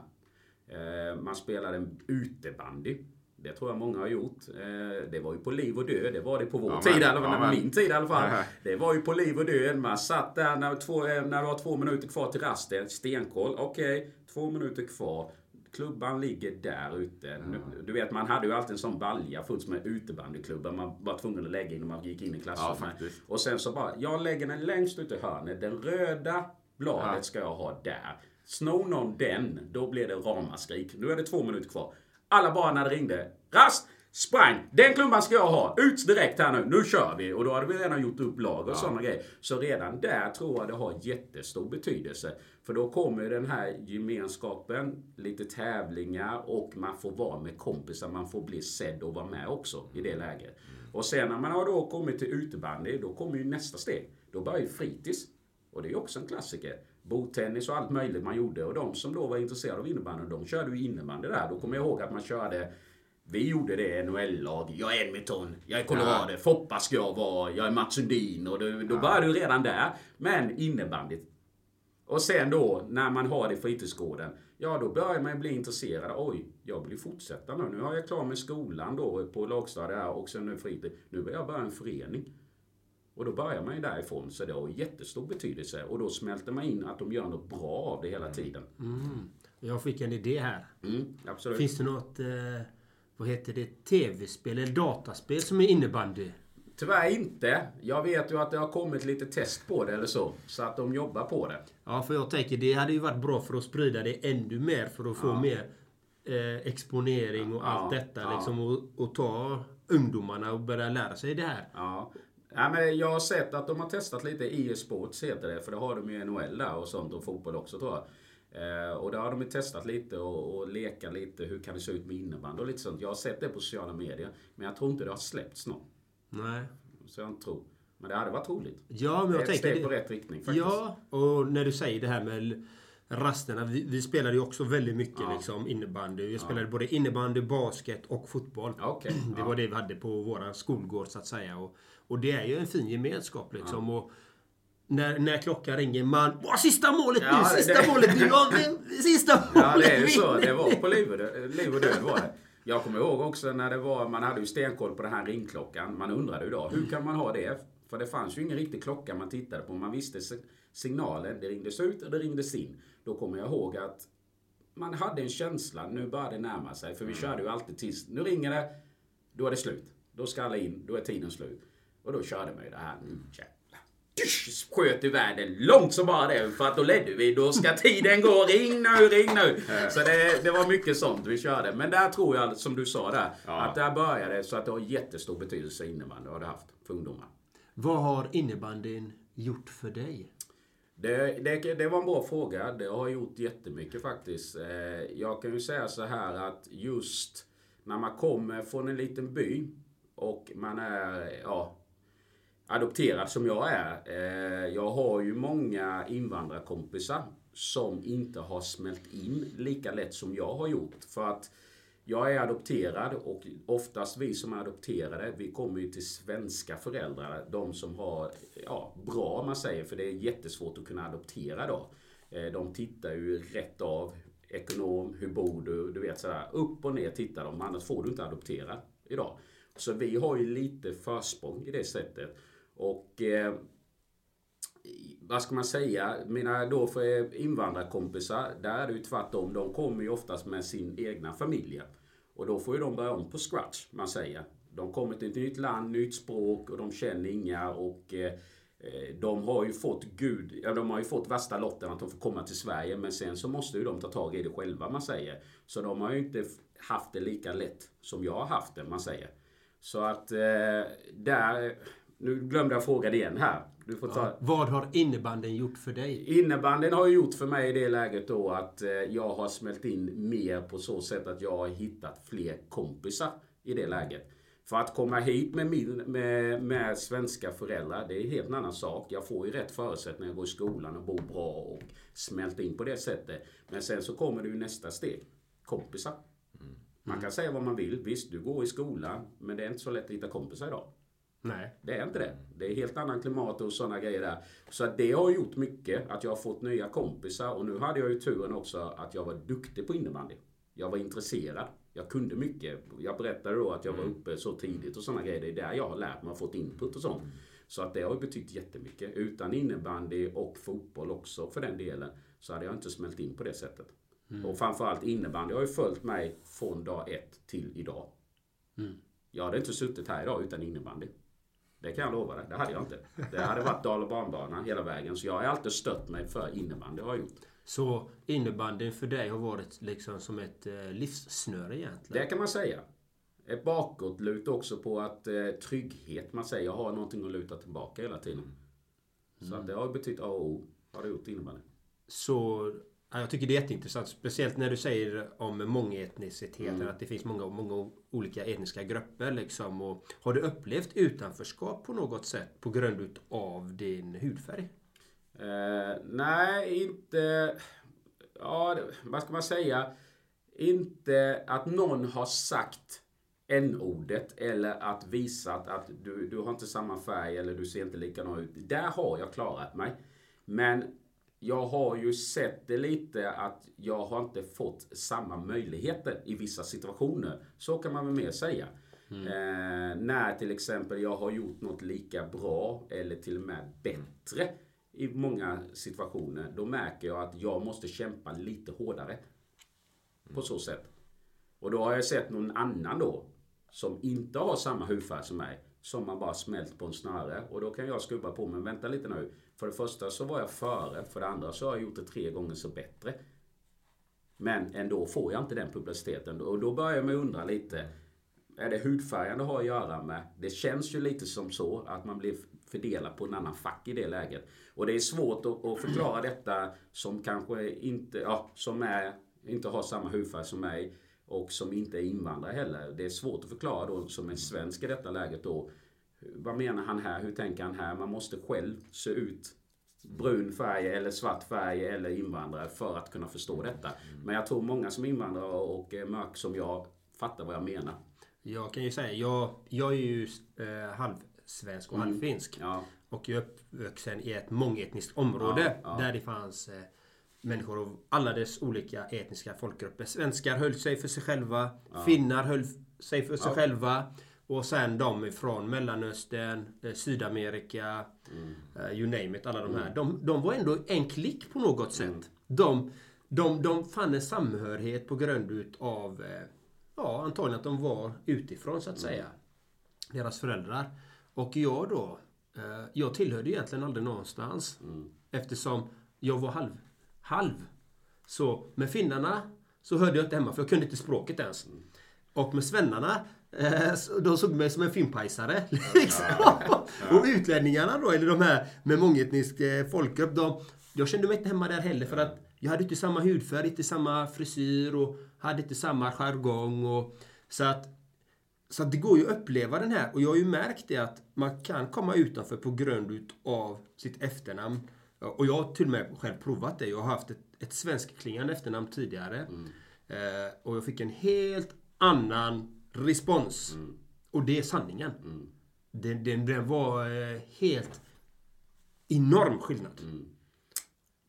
Eh, eh, man spelar en utebandy. Det tror jag många har gjort. Eh, det var ju på liv och död. Det var det på vår Ja, tid, fall. ja, min tid i alla fall. Ja. Det var ju på liv och död. Man satt där när, två, eh, när det var två minuter kvar till rasten. Stenkoll. Okej, två minuter kvar. Klubban ligger där ute. Du vet, man hade ju alltid en sån balja fullt med utebandyklubbar man var tvungen att lägga in när man gick in i klassrummet. och sen så bara, jag lägger den längst ut i hörnet. Den röda bladet ska jag ha där. Snor någon den, då blir det ramaskrik. Nu är det två minuter kvar. Alla bara när det ringde. Rast! Sprang! Den klubban ska jag ha! Ut direkt här nu! Nu kör vi! Och då hade vi redan gjort upp lag och sådana grejer. Så redan där tror jag det har jättestor betydelse. För då kommer den här gemenskapen, lite tävlingar och man får vara med kompisar. Man får bli sedd och vara med också i det läget. Och sen när man har då kommit till utebandy, då kommer ju nästa steg. Då börjar ju fritids. Och det är också en klassiker. Bordtennis och allt möjligt man gjorde. Och de som då var intresserade av innebandy, de körde ju innebandy där. Då kommer jag ihåg att man körde vi gjorde det NHL-lag. Jag är Edmonton, jag är Colorado, Foppa ska jag vara, jag är Mats Sundin. Och då, då började du redan där. Men innebandyt. Och sen då, när man har det i fritidsgården. Ja, då börjar man bli intresserad. Oj, jag vill ju fortsätta nu. Nu har jag klar med skolan då på lågstadiet här och sen nu fritid. Nu vill jag börja en förening. Och då börjar man ju därifrån. Så det har jättestor betydelse. Och då smälter man in att de gör något bra av det hela tiden. Jag fick en idé här. Mm, absolut. Finns det något, eh, vad heter det, tv-spel eller dataspel som är innebandy? Tyvärr inte. Jag vet ju att det har kommit lite test på det eller så. Så att de jobbar på det. Ja, för jag tänker det hade ju varit bra för att sprida det ännu mer för att få mer eh, exponering och Ja, allt detta. ja. Liksom, och, och ta ungdomarna och börja lära sig det här. Ja. Ja, men jag har sett att de har testat lite e-sports heter det. För det har de ju i NHL där och sånt och fotboll också tror jag. Eh, och där har de ju testat lite och, och leka lite. Hur kan det se ut med innebandy och lite sånt. Jag har sett det på sociala medier. Men jag tror inte det har släppts någon. Nej. Så jag inte tror. Men det hade varit roligt. Ja, men jag ett steg på rätt riktning faktiskt. Ja, och när du säger det här med rasterna. Vi, vi spelade ju också väldigt mycket Ja. liksom, innebandy. Jag spelade både innebandy, basket och fotboll. Ja, okej. Det Ja. var det vi hade på våra skolgård så att säga. Och, och det är ju en fin gemenskap liksom. Och när, när klockan ringer, man... Åh, sista målet Ja, nu! det- Sista det- målet nu! Ja, men, sista målet! Ja, det är ju så. Det var på liv och död, liv och död var det. Jag kommer ihåg också när det var, man hade ju stenkoll på den här ringklockan. Man undrade ju då, hur kan man ha det? För det fanns ju ingen riktig klocka man tittade på. Man visste si- signalen, det ringdes ut och det ringdes in. Då kommer jag ihåg att man hade en känsla, nu börjar det närma sig. För vi körde ju alltid tills, nu ringer det, då är det slut. Då ska alla in, då är tiden slut. Och då körde man ju det här. Tysch, Sköt iväg det långt som bara det. För att då ledde vi. Då ska tiden gå. Ring nu, ring nu. Så det, det var mycket sånt vi körde. Men där tror jag, som du sa där. Ja. Att där började. Så att det har jättestor betydelse innebandy. har det haft för ungdomar. Vad har innebandyn gjort för dig? Det, det, det var en bra fråga. Det har gjort jättemycket faktiskt. Eh, Jag kan ju säga så här att just när man kommer från en liten by och man är ja, adopterad som jag är. eh, Jag har ju många invandrarkompisar som inte har smält in lika lätt som jag har gjort. För att jag är adopterad och oftast vi som är adopterade, vi kommer ju till svenska föräldrar. De som har, ja, bra om man säger, för det är jättesvårt att kunna adoptera då. Eh, de tittar ju rätt av. Ekonom, hur bor du? Du vet sådär. Upp och ner tittar de, annars får du inte adoptera idag. Så vi har ju lite försprång i det sättet. Och eh, vad ska man säga, mina då för eh, invandrarkompisar, där är det ju tvärtom. De kommer ju oftast med sin egna familj. Och då får ju de börja om på scratch, man säger. De kommer till ett nytt land, nytt språk och de känner inga och eh, eh de har ju fått Gud, ja de har ju fått värsta lotten att de får komma till Sverige men sen så måste ju de ta tag i det själva man säger. Så de har ju inte haft det lika lätt som jag har haft det man säger. Så att eh, där, nu glömde jag frågan igen här. Du får ta... Vad har innebanden gjort för dig? Innebandyn har gjort för mig i det läget då att eh, jag har smält in mer på så sätt att jag har hittat fler kompisar i det läget. För att komma hit med, min, med, med svenska föräldrar, det är en helt annan sak. Jag får ju rätt förutsättningar att gå i skolan och bo bra och smälta in på det sättet. Men sen så kommer det ju nästa steg. Kompisar. Man kan säga vad man vill. Visst, du går i skolan, men det är inte så lätt att hitta kompisar idag. Nej. Det är inte det. Det är helt annan klimat och sådana grejer där. Så det har gjort mycket. Att jag har fått nya kompisar. Och nu hade jag ju turen också att jag var duktig på innebandy. Jag var intresserad. Jag kunde mycket. Jag berättade då att jag var uppe så tidigt och sådana grejer. Det är där jag har lärt mig och fått input och sånt. Så att det har betytt jättemycket. Utan innebandy och fotboll också för den delen. Så hade jag inte smält in på det sättet. Och framförallt innebandy har ju följt mig från dag ett till idag. Jag hade inte suttit här idag utan innebandy. Det kan jag lova dig. Det hade jag inte. Det hade varit dal och barnbana hela vägen. Så jag har alltid stött mig för innebandy. Har jag gjort. Så innebandyn för dig har varit liksom som ett eh, livssnöre egentligen? Det kan man säga. Ett bakåtlut också på att eh, trygghet. Man säger jag har någonting att luta tillbaka hela tiden. Så att det har betytt A och O. Har det gjort innebandy. Så ja, jag tycker det är jätteintressant. Speciellt när du säger om mångetniciteten. Mm. Att det finns många, många olika etniska grupper. Liksom. Och har du upplevt utanförskap på något sätt på grund av din hudfärg? Eh, nej, inte... Ja, vad ska man säga? Inte att någon har sagt n-ordet eller att visat att du, du har inte samma färg eller du ser inte likadan ut. Där har jag klarat mig. Men jag har ju sett det lite att jag har inte fått samma möjligheter i vissa situationer. Så kan man väl mer säga. Eh, när till exempel jag har gjort något lika bra eller till och med bättre i många situationer. Då märker jag att jag måste kämpa lite hårdare. På så sätt. Och då har jag sett någon annan då. Som inte har samma hudfärg som mig. Som man bara smält på en snöre. Och då kan jag skubba på men vänta lite nu. För det första så var jag före. För det andra så har jag gjort det tre gånger så bättre. Men ändå får jag inte den publiciteten. Och då börjar man undra lite. Är det hudfärgen det har att göra med? Det känns ju lite som så att man blir fördelad på en annan fack i det läget. Och det är svårt att, att förklara detta som kanske inte, ja, som är, inte har samma hudfärg som mig och som inte är invandrare heller. Det är svårt att förklara då som en svensk i detta läget då. Vad menar han här? Hur tänker han här? Man måste själv se ut brun färg eller svart färg eller invandrare för att kunna förstå detta. Men jag tror många som invandrare och är mörk som jag fattar vad jag menar. Jag kan ju säga, jag, jag är ju eh, halvsvensk och halvfinsk. Ja. Och jag är uppvuxen i ett mångetniskt område. Ja, ja. Där det fanns eh, människor av alla dess olika etniska folkgrupper. Svenskar höll sig för sig själva. Finnar höll sig för sig själva. Och sen de från Mellanöstern, eh, Sydamerika, eh, you name it, alla de här. De, de var ändå en klick på något sätt. De, de, de fann en samhörighet på grund utav, eh, ja antagligen att de var utifrån så att säga. Deras föräldrar. Och jag då, jag tillhörde egentligen aldrig någonstans. Eftersom jag var halv. Halv. Så med finnarna så hörde jag inte hemma för jag kunde inte språket ens. Och med svennarna, de såg mig som en finnpajsare. Liksom. Och utlänningarna då, eller de här med mångetnisk eh, folkgrupp, de, jag kände mig inte hemma där heller för att jag hade inte samma hudfärg, inte samma frisyr och hade inte samma jargong. Och, så att så att det går ju att uppleva den här. Och jag har ju märkt det att man kan komma utanför på grund av sitt efternamn. Och jag har till och med själv provat det. Jag har haft ett, ett svenskklingande efternamn tidigare. Eh, och jag fick en helt annan respons. Och det är sanningen. Den, den, den var eh, helt enorm skillnad.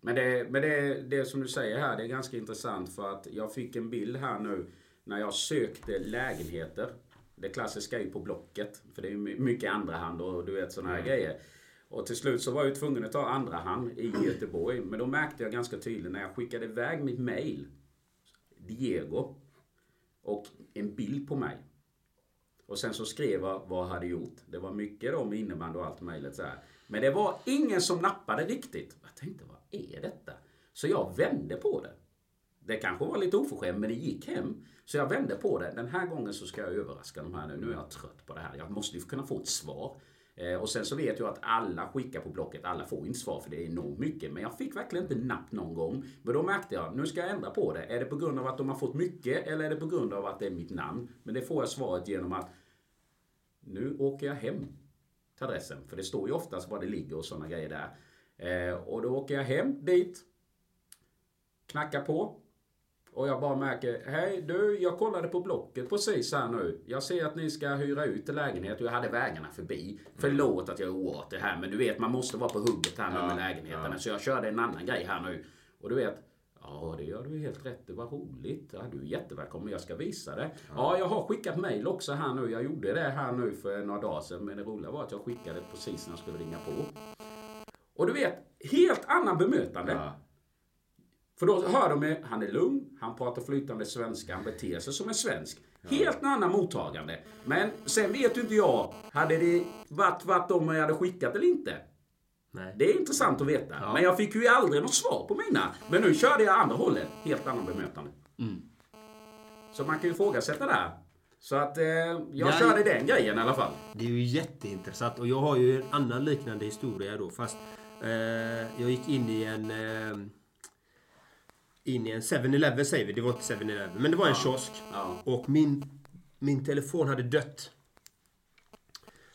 Men, det, men det, det som du säger här, det är ganska intressant för att jag fick en bild här nu när jag sökte lägenheter. Det klassiska är ju på Blocket, för det är mycket andra hand och du vet sådana här grejer. Och till slut så var jag tvungen att ta andra hand i Göteborg. Men då märkte jag ganska tydligt när jag skickade iväg mitt mail, Diego, och en bild på mig. Och sen så skrev jag vad jag hade gjort. Det var mycket då med innebandy och allt möjligt så här. Men det var ingen som nappade riktigt. Jag tänkte, vad är detta? Så jag vände på det. Det kanske var lite oförskämt, men det gick hem. Så jag vände på det. Den här gången så ska jag överraska de här nu. Nu är jag trött på det här. Jag måste ju kunna få ett svar. Eh, och sen så vet jag att alla skickar på Blocket. Alla får inte svar för det är enormt mycket. Men jag fick verkligen inte napp någon gång. Men då märkte jag, nu ska jag ändra på det. Är det på grund av att de har fått mycket eller är det på grund av att det är mitt namn? Men det får jag svaret genom att nu åker jag hem till adressen. För det står ju oftast var det ligger och sådana grejer där. Eh, och då åker jag hem dit. Knackar på. Och jag bara märker, hej du, jag kollade på Blocket precis här nu. Jag ser att ni ska hyra ut en lägenhet och jag hade vägarna förbi. Förlåt att jag är oartig här, men du vet man måste vara på hugget här nu med lägenheterna. Så jag körde en annan grej här nu. Och du vet, Ja, det gör du helt rätt. Det var roligt. Ja, du är jättevälkommen. Jag ska visa det. Ja, jag har skickat mail också här nu. Jag gjorde det här nu för några dagar sedan. Men det roliga var att jag skickade precis när jag skulle ringa på. Och du vet, helt annan bemötande. Ja. För då hör de mig, han är lugn, han pratar flytande svenska, han beter sig som en svensk. Helt annan mottagande. Men sen vet ju inte jag, hade det varit tvärtom om jag hade skickat eller inte? Nej. Det är intressant att veta. Men jag fick ju aldrig något svar på mina. Men nu körde jag andra hållet. Helt annan bemötande. Så man kan ju ifrågasätta där. Så att eh, jag Ja, körde den grejen i alla fall. Det är ju jätteintressant och jag har ju en annan liknande historia då fast eh, jag gick in i en eh, in i en 7-Eleven säger vi, det var inte 7-Eleven men det var en kiosk Ja. och min, min telefon hade dött.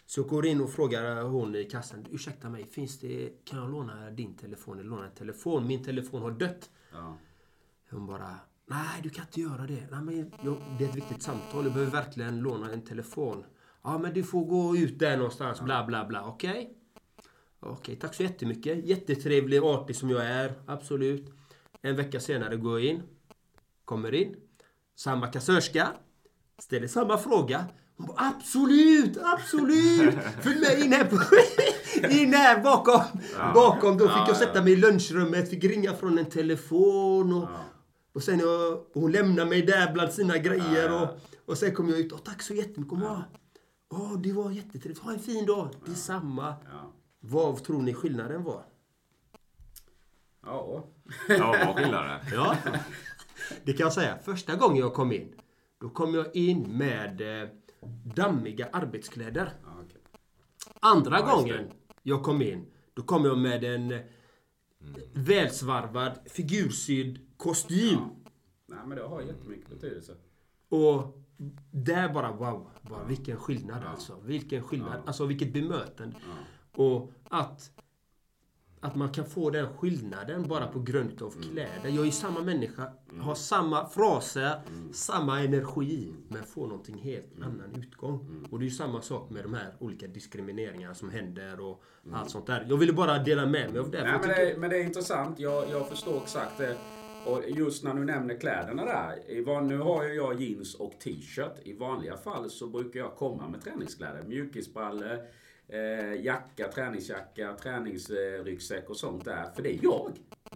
Så jag går in och frågar hon i kassan, ursäkta mig, finns det, kan jag låna din telefon eller låna en telefon? Min telefon har dött. Ja. Hon bara, nej du kan inte göra det. Nej, men jag, det är ett viktigt samtal, jag behöver verkligen låna en telefon. Ja men du får gå ut där någonstans, bla bla bla. Okej? Okej, tack så jättemycket. Jättetrevlig artig som jag är, absolut. En vecka senare går jag in, kommer in, samma kassörska, ställer samma fråga. Hon bara, absolut, absolut! Följ med in här, på, in här bakom. Bakom, då fick jag sätta mig i lunchrummet, fick ringa från en telefon och, och sen och hon lämnade mig där bland sina grejer och, och sen kom jag ut. Tack så jättemycket. Hon bara, Åh, det var jättetrevligt. Ha en fin dag. Detsamma. Ja. Vad tror ni skillnaden var? Ja. Ja, vad var skillnaden? Ja. Det kan jag säga. Första gången jag kom in, då kom jag in med eh, dammiga arbetskläder. ja. Andra Ja, gången jag kom in, då kom jag med en eh, välsvarvad figursydd kostym. Nej men det har jättemycket betydelse. Och där bara wow, bara, vilken skillnad alltså. Vilken skillnad. Alltså vilket bemötande. Och att, att man kan få den skillnaden bara på grund av kläder. Jag är samma människa, har samma fraser, samma energi. Men får någonting helt annan utgång. Och det är ju samma sak med de här olika diskrimineringarna som händer och allt sånt där. Jag ville bara dela med mig av det. Nej, men, det, är- men det är intressant. Jag, jag förstår exakt det. Och just när du nämner kläderna där. I van, nu har ju jag jeans och t-shirt. I vanliga fall så brukar jag komma med träningskläder. Mjukisbrallor, eh, jacka, träningsjacka, träningsryggsäck och sånt där. För det är jag.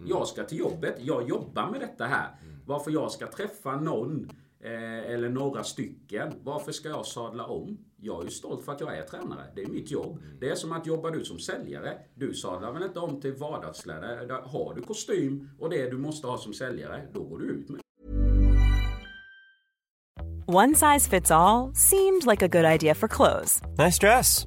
Jag ska till jobbet. Jag jobbar med detta här. Varför jag ska träffa någon eh, eller några stycken. Varför ska jag sadla om? Jag är ju stolt för att jag är tränare. Det är mitt jobb. Det är som att jobba du som säljare. Du sadlar väl inte om till vardagskläder? Har du kostym och det du måste ha som säljare, då går du ut med One size fits all seemed like a good idea for clothes Nice dress.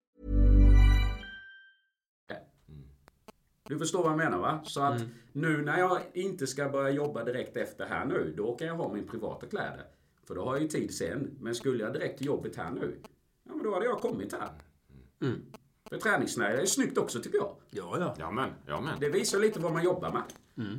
Du förstår vad jag menar va? Så att nu när jag inte ska börja jobba direkt efter här nu, då kan jag ha min privata kläder. För då har jag ju tid sen. Men skulle jag direkt till jobbet här nu, ja men då hade jag kommit här. För träningsnära är snyggt också tycker jag. Ja, ja. Ja men, ja men. Det visar lite vad man jobbar med.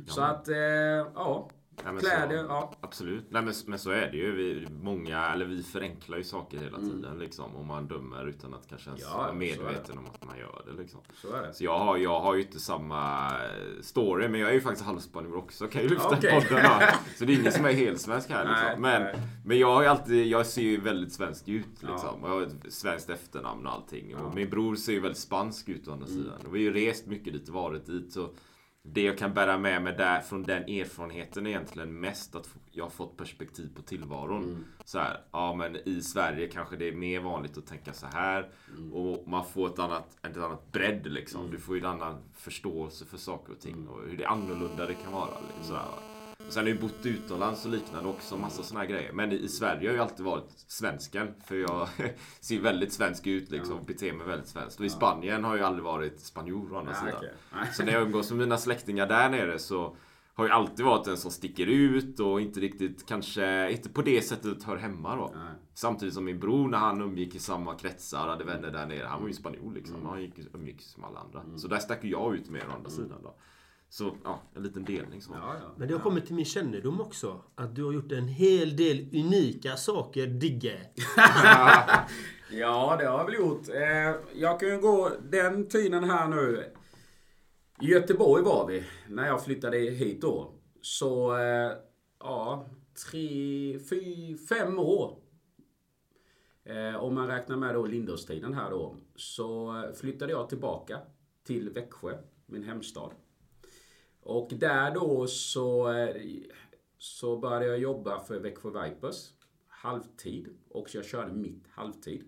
Så att, eh, ja. Ja, men Kläder, så, ja. Absolut. Nej, men, men så är det ju. Vi, många, eller vi förenklar ju saker hela Mm. tiden. Liksom, och man dömer utan att kanske ens Ja, vara medveten om att man gör det. Liksom. Så är det. Så jag har, jag har ju inte samma eh, story, men jag är ju faktiskt halvspanjor också. Kan ju lyfta Okej. podden här. Så det är ingen som är helt svensk här. Nej, Liksom. Men, nej. men jag har ju alltid, jag ser ju väldigt svensk ut. Ja. Liksom. Och jag har ett svenskt efternamn och allting. Och Ja. Mm. min bror ser ju väldigt spansk ut å andra sidan. Och vi har ju rest mycket dit varit dit. Så det jag kan bära med mig där från den erfarenheten är egentligen mest att jag har fått perspektiv på tillvaron. Mm. Så här, ja men i Sverige kanske det är mer vanligt att tänka så här. Mm. Och man får ett annat, ett annat bredd liksom. Du får en annan förståelse för saker och ting. Mm. Och hur det annorlunda det kan vara. Liksom, här. Och sen har jag ju bott utomlands och liknande också. Massa såna här grejer. Men i Sverige har jag ju alltid varit svensken. För jag ser väldigt svensk ut liksom. Och beter mig väldigt svenskt. Och i Spanien har jag ju aldrig varit spanjor å andra Nej, sidan. Nej. Så när jag umgås med mina släktingar där nere så har jag alltid varit en som sticker ut och inte riktigt kanske, inte på det sättet hör hemma då. Nej. Samtidigt som min bror när han umgick i samma kretsar, hade vänner där nere. Han var ju spanjor liksom. Han gick, umgicks som alla andra. Så där stack ju jag ut mer å andra sidan då. Så ja, en liten delning så. Ja, ja. Men det har kommit till min kännedom också att du har gjort en hel del unika saker, Digge. Ja, det har jag väl gjort. Eh, Jag kan ju gå den tiden här nu. I Göteborg var vi när jag flyttade hit då. Så, eh, ja, tre, fy, fem år. Eh, Om man räknar med då Lindåstiden här då. Så flyttade jag tillbaka till Växjö, min hemstad. Och där då så, eh, så började jag jobba för Växjö Vipers halvtid. Och jag körde mitt halvtid.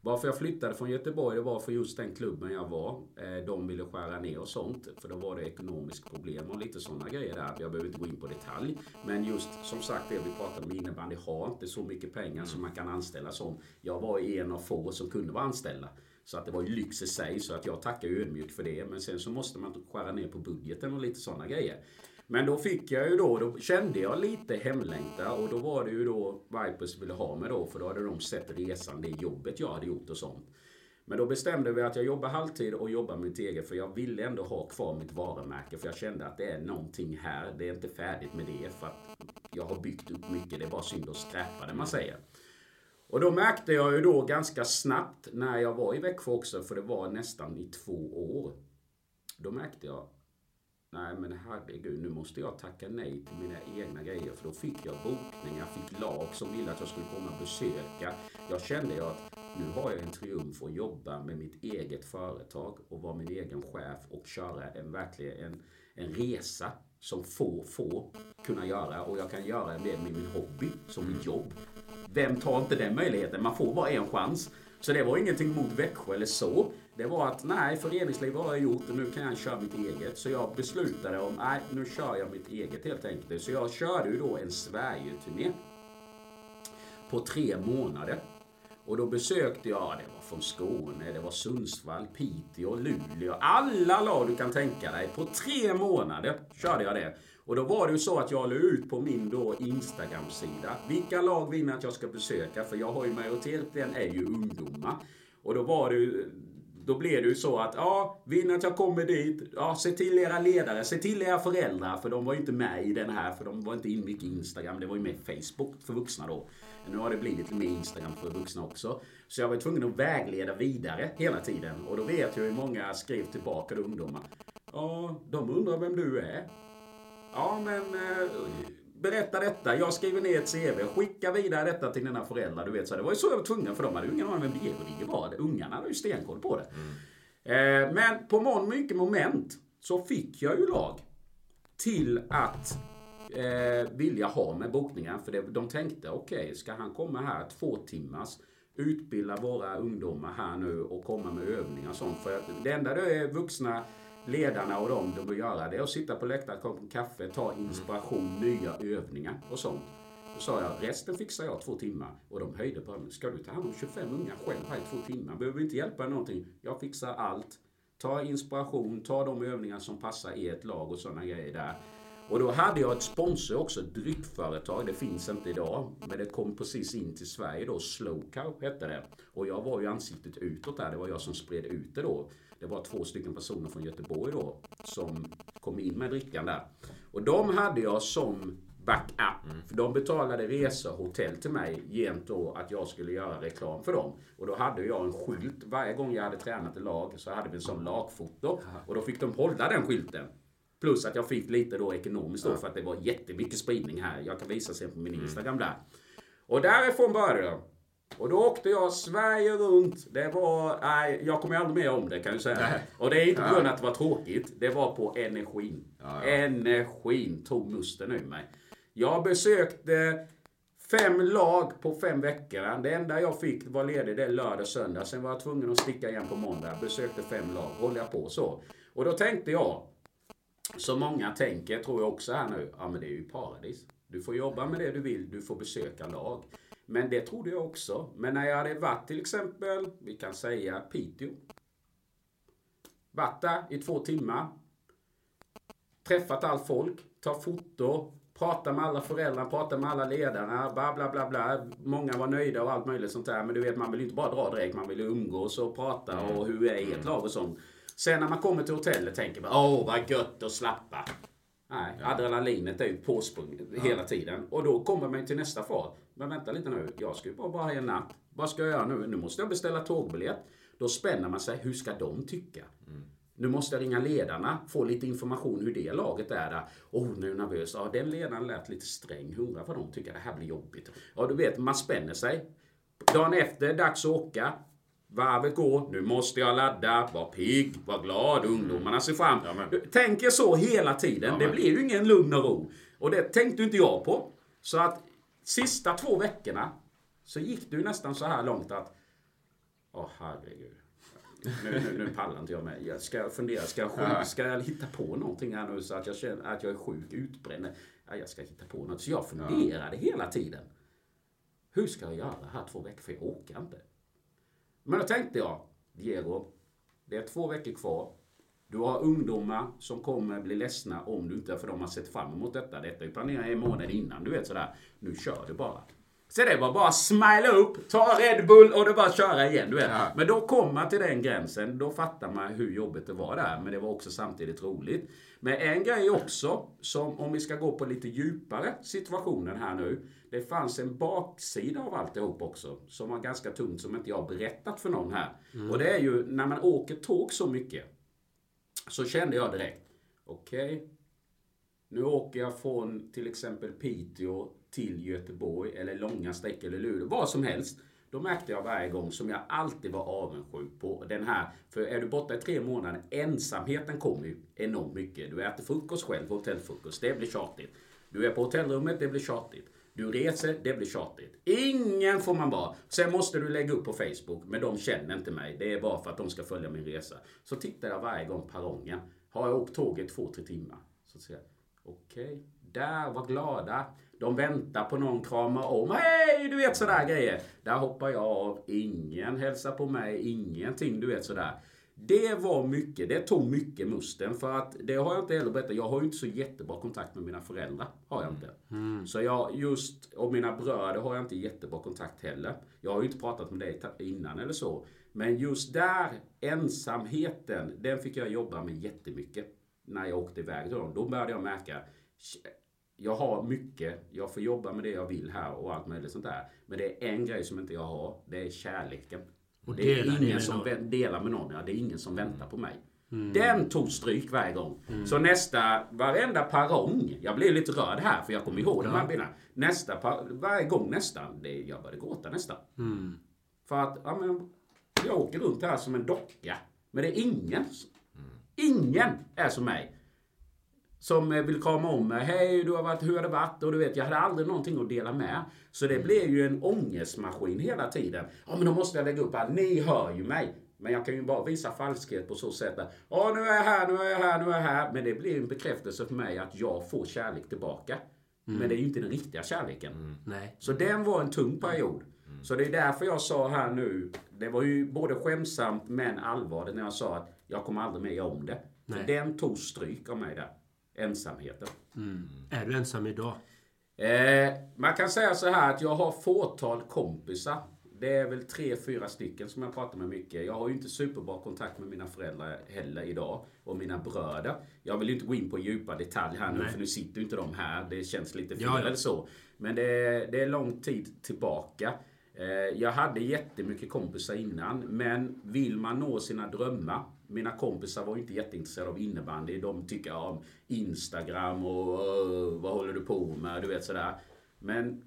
Varför jag flyttade från Göteborg det var för just den klubben jag var. Eh, de ville skära ner och sånt. För då var det ekonomiskt problem och lite sådana grejer där. Jag behöver inte gå in på detalj. Men just som sagt det vi pratade om innebandy har inte så mycket pengar som man kan anställa som. Jag var en av få som kunde vara anställda. Så att det var ju lyx i sig så att jag tackar ju ödmjukt för det. Men sen så måste man skära ner på budgeten och lite sådana grejer. Men då fick jag ju då, då kände jag lite hemlängta och då var det ju då Vipers ville ha mig då för då hade de sett resan, det jobbet jag hade gjort och sånt. Men då bestämde vi att jag jobbar halvtid och jobbar med mitt eget för jag ville ändå ha kvar mitt varumärke för jag kände att det är någonting här, det är inte färdigt med det för att jag har byggt upp mycket, det är bara synd att skräpa det man säger. Och då märkte jag ju då ganska snabbt när jag var i Växjö också, för det var nästan i två år. Då märkte jag, nej men herregud, nu måste jag tacka nej till mina egna grejer. För då fick jag bokningar, fick lag som ville att jag skulle komma och besöka. Jag kände ju att nu har jag en triumf att jobba med mitt eget företag och vara min egen chef och köra en verkligen en, en resa som få få kunna göra och jag kan göra det med min hobby som mitt jobb. Vem tar inte den möjligheten? Man får bara en chans. Så det var ingenting mot Växjö eller så. Det var att nej, föreningsliv har jag gjort och nu kan jag köra mitt eget. Så jag beslutade om, nej, nu kör jag mitt eget helt enkelt. Så jag körde ju då en Sverige-turné. På tre månader. Och då besökte jag, det var från Skåne, det var Sundsvall, Piteå, Luleå. Alla lag du kan tänka dig. På tre månader körde jag det. Och då var det ju så att jag la ut på min då Instagram-sida. Vilka lag vinner att jag ska besöka? För jag har ju majoriteten är ju ungdomar. Och då var det ju då blev det ju så att, ja, vill att jag kommer dit, ja, se till era ledare, se till era föräldrar, för de var ju inte med i den här, för de var inte in mycket i Instagram, det var ju mer Facebook för vuxna då. Nu har det blivit lite mer Instagram för vuxna också. Så jag var tvungen att vägleda vidare hela tiden. Och då vet jag hur många skrev tillbaka då, ungdomar. Ja, de undrar vem du är. Ja, men eh, berätta detta. Jag skriver ner ett CV. Skicka vidare detta till dina föräldrar. Du vet, så det var ju så jag var tvungen för de hade ju ingen aning vem Diego Digge var. Ungarna hade ju stenkoll på det. Eh, men på mån mycket moment så fick jag ju lag till att eh, vilja ha med bokningar. För det, de tänkte, okej, ska han komma här två timmars utbilda våra ungdomar här nu och komma med övningar och sånt. För det enda det är vuxna ledarna och de, de bör göra det är att sitta på läktaren, kopp kaffe, ta inspiration, nya övningar och sånt. Då sa jag, resten fixar jag två timmar. Och de höjde på mig. Ska du ta hand om 25 unga själv här i två timmar? Behöver inte hjälpa dig någonting. Jag fixar allt. Ta inspiration, ta de övningar som passar ert lag och sådana grejer där. Och då hade jag ett sponsor också, ett dryckföretag. Det finns inte idag. Men det kom precis in till Sverige då. Slowcow hette det. Och jag var ju ansiktet utåt där. Det var jag som spred ut det då. Det var två stycken personer från Göteborg då. Som kom in med drickan där. Och de hade jag som backup. För de betalade resor och hotell till mig gent att jag skulle göra reklam för dem. Och då hade jag en skylt. Varje gång jag hade tränat i lag så hade vi en sån lagfoto. Och då fick de hålla den skylten. Plus att jag fick lite då ekonomiskt då för att det var jättemycket spridning här. Jag kan visa sen på min Instagram där. Och därifrån började jag. Och då åkte jag Sverige runt. Det var, nej, jag kommer aldrig mer om det kan jag säga. Och det är inte på grund av att det var tråkigt. Det var på energin. Energin tog musten ur mig. Jag besökte fem lag på fem veckor. Det enda jag fick var ledig det lördag söndag. Sen var jag tvungen att sticka igen på måndag. Besökte fem lag. Håller jag på så. Och då tänkte jag, som många tänker, tror jag också här nu, ja men det är ju paradis. Du får jobba med det du vill, du får besöka lag. Men det trodde jag också. Men när jag hade varit till exempel, vi kan säga Piteå. Varit där i två timmar. Träffat allt folk, ta foto, prata med alla föräldrar, prata med alla ledarna, bla bla bla bla. Många var nöjda och allt möjligt sånt där. Men du vet, man vill ju inte bara dra direkt, man vill ju umgås och prata och hur är ert lag och sånt. Sen när man kommer till hotellet tänker man, åh vad gött att slappa. Nej, adrenalinet är ju påsprunget hela tiden. Och då kommer man till nästa fas. Men vänta lite nu, jag ska ju bara vara en natt. Vad ska jag göra nu? Nu måste jag beställa tågbiljett. Då spänner man sig, hur ska de tycka? Nu måste jag ringa ledarna, få lite information hur det laget är där. Oh, nu är jag nervös. Ja, den ledaren lät lite sträng. Undrar vad de tycker. Det här blir jobbigt. Ja, du vet, man spänner sig. Dagen efter, dags att åka. Varvet går. Nu måste jag ladda. Var pigg, var glad. Ungdomarna ser fram. Du tänker så hela tiden. det blir ju ingen lugn och ro. Och det tänkte inte jag på. Så att sista två veckorna så gick ju nästan så här långt att Åh herregud. Nu, nu, nu pallar inte jag med. Jag ska fundera, ska jag, sjuk, ska jag hitta på någonting här nu så att jag känner att jag är sjuk, utbränd? Ja, jag ska hitta på något. Så jag funderade hela tiden. Hur ska jag göra här två veckor? För jag åker inte. Men då tänkte jag, Diego, det är två veckor kvar. Du har ungdomar som kommer bli ledsna om du inte, för de har sett fram emot detta. Detta är planerat en månad innan, du vet sådär. Nu kör du bara. Så det var bara smila upp, ta Red Bull och det bara köra igen. Du vet. Men då kom man till den gränsen, då fattar man hur jobbigt det var där. Men det var också samtidigt roligt. Men en grej också, som om vi ska gå på lite djupare situationen här nu. Det fanns en baksida av alltihop också, som var ganska tungt, som inte jag har berättat för någon här. Och det är ju när man åker tåg så mycket, så kände jag direkt, okej, nu åker jag från till exempel Piteå till Göteborg eller långa sträckor eller Luleå, vad som helst. Då märkte jag varje gång som jag alltid var avundsjuk på den här. För är du borta i tre månader, ensamheten kommer ju enormt mycket. Du äter frukost själv, hotellfrukost, det blir tjatigt. Du är på hotellrummet, det blir tjatigt. Du reser, det blir tjatigt. Ingen får man vara. Sen måste du lägga upp på Facebook, men de känner inte mig. Det är bara för att de ska följa min resa. Så tittar jag varje gång perrongen. Har jag åkt tåget två, tre timmar? Så säger jag, okej, där, var glada. De väntar på någon kramar om. Hej! Du vet sådär grejer. Där hoppar jag av. Ingen hälsar på mig. Ingenting, du vet sådär. Det var mycket. Det tog mycket musten. För att det har jag inte heller berättat. Jag har ju inte så jättebra kontakt med mina föräldrar. Har jag inte. Så jag just, och mina bröder har jag inte jättebra kontakt heller. Jag har ju inte pratat med dig innan eller så. Men just där, ensamheten, den fick jag jobba med jättemycket. När jag åkte iväg till dem. Då började jag märka jag har mycket, jag får jobba med det jag vill här och allt möjligt sånt där. Men det är en grej som inte jag har, det är kärleken. Och det är ingen med som någon? delar med någon, ja, det är ingen som väntar på mig. Mm. Den tog stryk varje gång. Så nästa, varenda perrong, jag blev lite rörd här för jag kommer ihåg de här bilderna. Nästa, par- varje gång nästan, det, jag började gråta nästan. Mm. För att, ja men, jag åker runt här som en docka. Men det är ingen, ingen är som mig. Som eh, vill krama om mig. Hej, du har varit, hur har det varit? Och du vet, jag hade aldrig någonting att dela med. Så det blev ju en ångestmaskin hela tiden. Ja, men då måste jag lägga upp här. Ni hör ju mig. Men jag kan ju bara visa falskhet på så sätt att Ja, nu är jag här, nu är jag här, nu är jag här. Men det blir en bekräftelse för mig att jag får kärlek tillbaka. Men det är ju inte den riktiga kärleken. Nej. Så den var en tung period. Så det är därför jag sa här nu, det var ju både skämsamt men allvarligt när jag sa att jag kommer aldrig mer göra om det. För Nej. den tog stryk av mig där. Ensamheten. Är du ensam idag? Eh, man kan säga så här att jag har fåtal kompisar. Det är väl tre, fyra stycken som jag pratar med mycket. Jag har ju inte superbra kontakt med mina föräldrar heller idag. Och mina bröder. Jag vill ju inte gå in på djupa detaljer här nu Nej. för nu sitter ju inte de här. Det känns lite fel Ja, ja. eller så. Men det är, det är lång tid tillbaka. Eh, jag hade jättemycket kompisar innan. Men vill man nå sina drömmar. Mina kompisar var inte jätteintresserade av innebandy. De tycker om Instagram och vad håller du på med? Du vet sådär. Men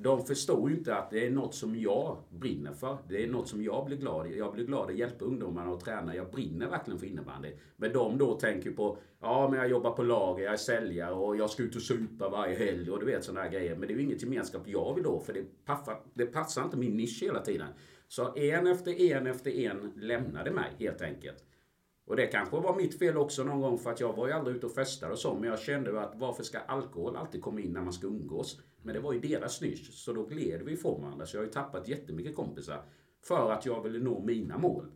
de förstår ju inte att det är något som jag brinner för. Det är något som jag blir glad i. Jag blir glad att hjälpa ungdomarna att träna. Jag brinner verkligen för innebandy. Men de då tänker på, ja men jag jobbar på lager, jag är säljare och jag ska ut och supa varje helg och du vet sådana här grejer. Men det är ju inget gemenskap jag vill då för det passar, det passar inte min nisch hela tiden. Så en efter en efter en lämnade mig helt enkelt. Och det kanske var mitt fel också någon gång för att jag var ju aldrig ute och festade och så. Men jag kände att varför ska alkohol alltid komma in när man ska umgås? Men det var ju deras nisch. Så då gled vi ifrån varandra. Så jag har ju tappat jättemycket kompisar. För att jag ville nå mina mål.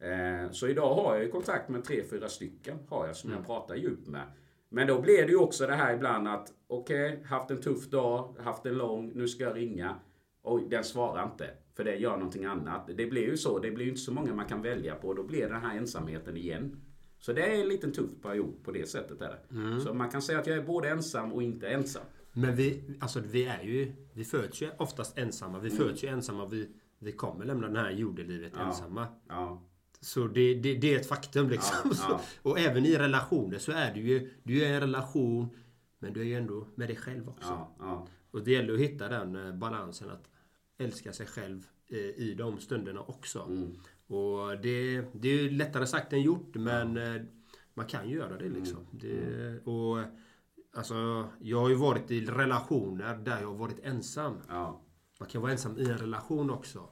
Eh, så idag har jag ju kontakt med tre, fyra stycken. Har jag som jag pratar djupt med. Men då blir det ju också det här ibland att okej, haft en tuff dag, haft en lång, nu ska jag ringa. Oj, den svarar inte. För det gör någonting annat. Det blir ju så. Det blir ju inte så många man kan välja på. Då blir det den här ensamheten igen. Så det är en liten tuff period på det sättet. Är det. Så man kan säga att jag är både ensam och inte ensam. Men vi, alltså vi är ju, vi föds ju oftast ensamma. Vi föds ju ensamma. Vi, vi kommer lämna det här jordelivet ensamma. Ja. Så det, det, det är ett faktum liksom. Ja, ja. och även i relationer så är du ju, du är en relation men du är ju ändå med dig själv också. Ja, ja. Och det gäller att hitta den eh, balansen att älska sig själv eh, i de stunderna också. Mm. Och det, det är lättare sagt än gjort men eh, man kan ju göra det liksom. Mm. Det, och alltså, jag har ju varit i relationer där jag har varit ensam. ja. Man kan vara ensam i en relation också.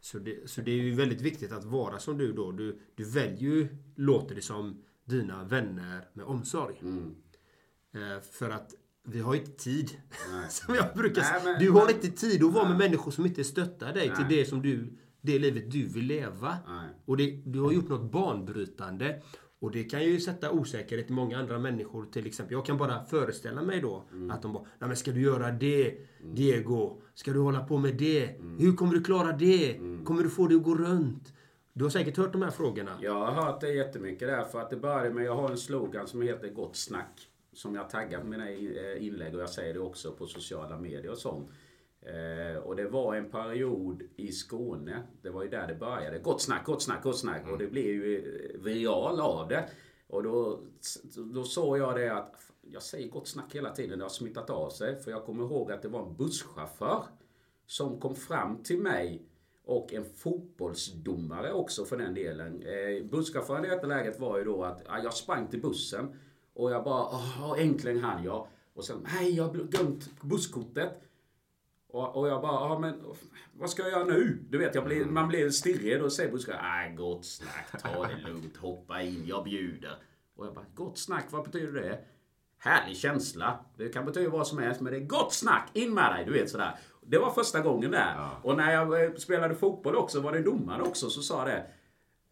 Så det, så det är ju väldigt viktigt att vara som du då. Du, du väljer ju, låter det som, dina vänner med omsorg. Mm. Eh, för att vi har inte tid. Som jag brukar Nej, men- Du har men- inte tid att vara med människor som inte stöttar dig till Nej. det som du, det livet du vill leva. Och det, du har gjort något banbrytande. Och det kan ju sätta osäkerhet i många andra människor. Till exempel, jag kan bara föreställa mig då Mm. att de bara, Nej, men ska du göra det Diego? Ska du hålla på med det? Hur kommer du klara det? Mm. Kommer du få det att gå runt? Du har säkert hört de här frågorna. Jag har hört det jättemycket där. För att det började med, jag har en slogan som heter Gott snack. Som jag taggar på mina eh, inlägg och jag säger det också på sociala medier och sånt. Eh, och det var en period i Skåne. Det var ju där det började. Gott snack, gott snack, gott snack. Och det blev ju eh, viral av det. Och då, då såg jag det att jag säger gott snack hela tiden. Det har smittat av sig. För jag kommer ihåg att det var en busschaufför som kom fram till mig och en fotbollsdomare också för den delen. Eh, busschauffören i detta läget var ju då att ja, jag sprang till bussen och jag bara, åh, äntligen hann jag. Och sen, nej jag har glömt busskortet. Och, och jag bara, ja men vad ska jag göra nu? Du vet, jag blir, man blir stirrig. Då säger busschauffören, nej gott snack, ta det lugnt, hoppa in, jag bjuder. Och jag bara, gott snack, vad betyder det? Härlig känsla. Det kan betyda vad som helst, men det är gott snack. In med dig, du vet sådär. Det var första gången där. Och när jag eh, spelade fotboll också, var det domare också, så sa det.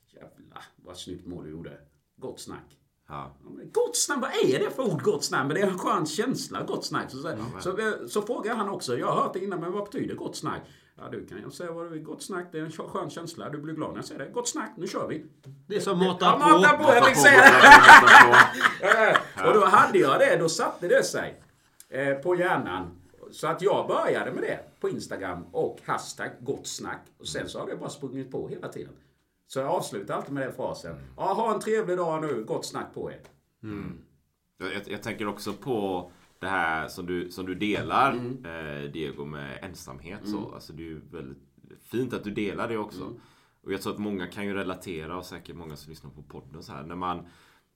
Jävlar vad snyggt mål du gjorde. Gott snack. Ja. Ja, Gott snack, vad är det för ord gott snack? Men det är en skön känsla, gott snack. Så, så, så, eh, så frågar han också, jag har hört det innan, men vad betyder gott snack? Ja, du kan jag säga vad du vill. Gott snack, det är en skön känsla. Du blir glad när jag säger det. Gott snack, nu kör vi. Det är som mata Ja, på. mata på, jag tänkte säga det. Och då hade jag det, då satte det sig eh, på hjärnan. Så att jag började med det på Instagram och hashtag gott snack. Och sen så har det bara sprungit på hela tiden. Så jag avslutar alltid med den frasen. Ja, ha en trevlig dag nu, gott snack på er. Jag, jag, jag tänker också på det här som du, som du delar Mm. eh, Diego med ensamhet. Så. Alltså, det är ju väldigt fint att du delar det också. Mm. Och jag tror att många kan ju relatera och säkert många som lyssnar på podden så här. När man,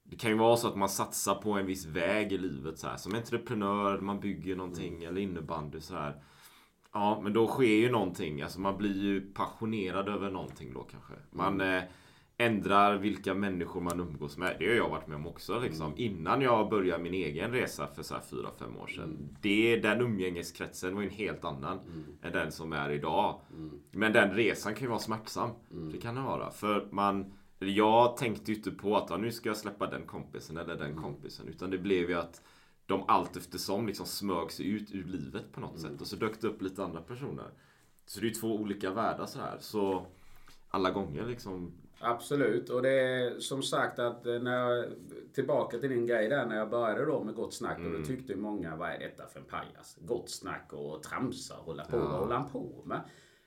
det kan ju vara så att man satsar på en viss väg i livet så här. Som entreprenör, man bygger någonting Mm. eller innebandy så här. Ja, men då sker ju någonting. Alltså man blir ju passionerad över någonting då kanske. Man eh, ändrar vilka människor man umgås med. Det har jag varit med om också. Liksom. Innan jag började min egen resa för så här 4-5 år sedan. Det, den umgängeskretsen var ju en helt annan än den som är idag. Men den resan kan ju vara smärtsam. Det kan den vara. För man jag tänkte ju inte på att ja, nu ska jag släppa den kompisen eller den kompisen. Utan det blev ju att de allt eftersom liksom smög sig ut ur livet på något sätt. Och så dök det upp lite andra personer. Så det är två olika världar så här. Så alla gånger liksom. Absolut, och det är som sagt att eh, när jag, tillbaka till din grej där när jag började då med Gott Snack och då tyckte många vad är detta för en pajas? Gott Snack och tramsa och hålla på. Vad håller han på med?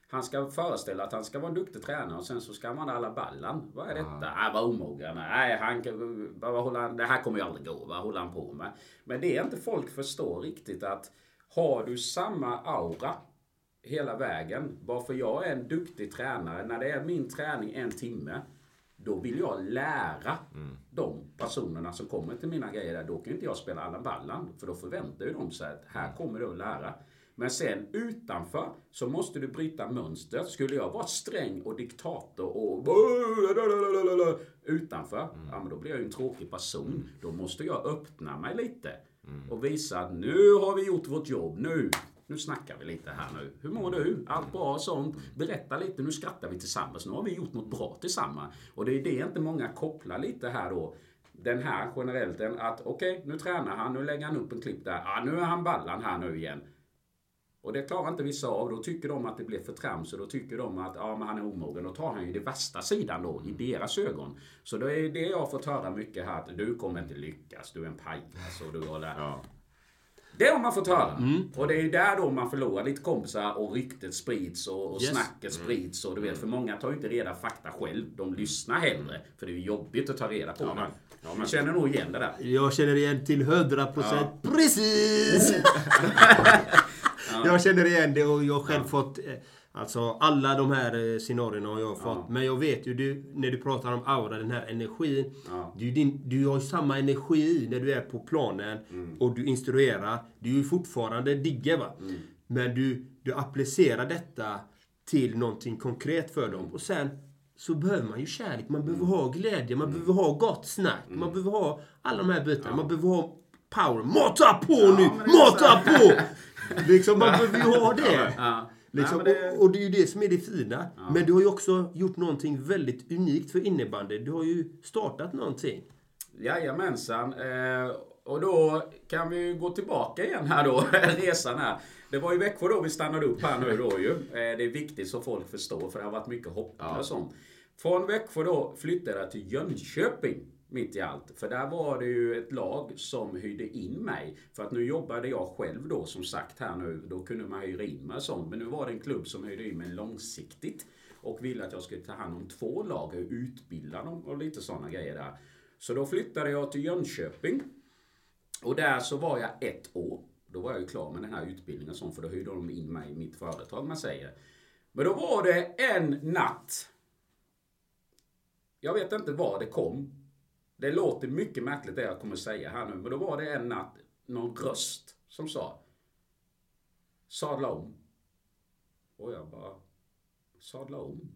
Han ska föreställa att han ska vara en duktig tränare och sen så ska man alla ballan. Vad är detta? Ah, vad omogen. Nej, han, kan- vad håller han, det här kommer ju aldrig gå. Vad håller han på med? Men det är inte folk förstår riktigt att har du samma aura hela vägen. Varför jag är en duktig tränare. När det är min träning en timme. Då vill jag lära de personerna som kommer till mina grejer där. Då kan inte jag spela alla ballan. För då förväntar ju de sig att här kommer du att lära. Men sen utanför så måste du bryta mönster. Skulle jag vara sträng och diktator och utanför, ja men då blir jag ju en tråkig person. Då måste jag öppna mig lite. Och visa att nu har vi gjort vårt jobb. Nu, nu snackar vi lite här nu. Hur mår du? Allt bra? Sånt. Berätta lite. Nu skrattar vi tillsammans. Nu har vi gjort något bra tillsammans. Och det är det inte många kopplar lite här då. Den här generellt, den att okej, nu tränar han, nu lägger han upp en klipp där. Ah, nu är han ballan här nu igen. Och det klarar inte vissa av. Då tycker de att det blir för trams och då tycker de att ja, men han är omogen. Då tar han ju det värsta sidan då i deras ögon. Så det är det jag har fått höra mycket här. Att du kommer inte lyckas. Du är en pajas och du har det. Det har man fått höra. Och det är där då man förlorar lite kompisar och ryktet sprids och, och Yes. snacket sprids. Och du vet, för många tar ju inte reda fakta själv. De lyssnar hellre. För det är ju jobbigt att ta reda på det. Man känner nog igen det där. Jag känner igen till 100 procent. Precis! Jag känner igen det och jag har själv fått... eh, Alltså alla de här eh, scenarierna har jag fått. Men jag vet ju, du, när du pratar om aura, den här energin. Är ju din, du har ju samma energi när du är på planen och du instruerar. Du är ju fortfarande Digge va. Men du, du applicerar detta till någonting konkret för dem. Och sen så behöver man ju kärlek, man behöver ha glädje, man behöver ha gott snack, man behöver ha alla de här bitarna. Man behöver ha power. Mata på nu! Mata på! Liksom, man behöver ju ha det. Ja. Liksom, Nej, det- och, och det är ju det som är det fina. Men du har ju också gjort någonting väldigt unikt för innebandy. Du har ju startat någonting. Jajamensan. Eh, och då kan vi ju gå tillbaka igen här då, resan här. Det var i Växjö då vi stannade upp här nu då ju. Eh, det är viktigt så folk förstår för det har varit mycket hoppning och sånt. Från Växjö då flyttade jag till Jönköping. Mitt i allt. För där var det ju ett lag som hyrde in mig. För att nu jobbade jag själv då som sagt här nu. Då kunde man hyra in mig och sånt. Men nu var det en klubb som hyrde in mig långsiktigt. Och ville att jag skulle ta hand om två lag och utbilda dem och lite sådana grejer där. Så då flyttade jag till Jönköping. Och där så var jag ett år. Då var jag ju klar med den här utbildningen och sånt, för då hyrde de in mig i mitt företag, man säger. Men då var det en natt. Jag vet inte var det kom. Det låter mycket märkligt det jag kommer säga här nu, men då var det en natt någon röst som sa Sadla om. Och jag bara Sadla om.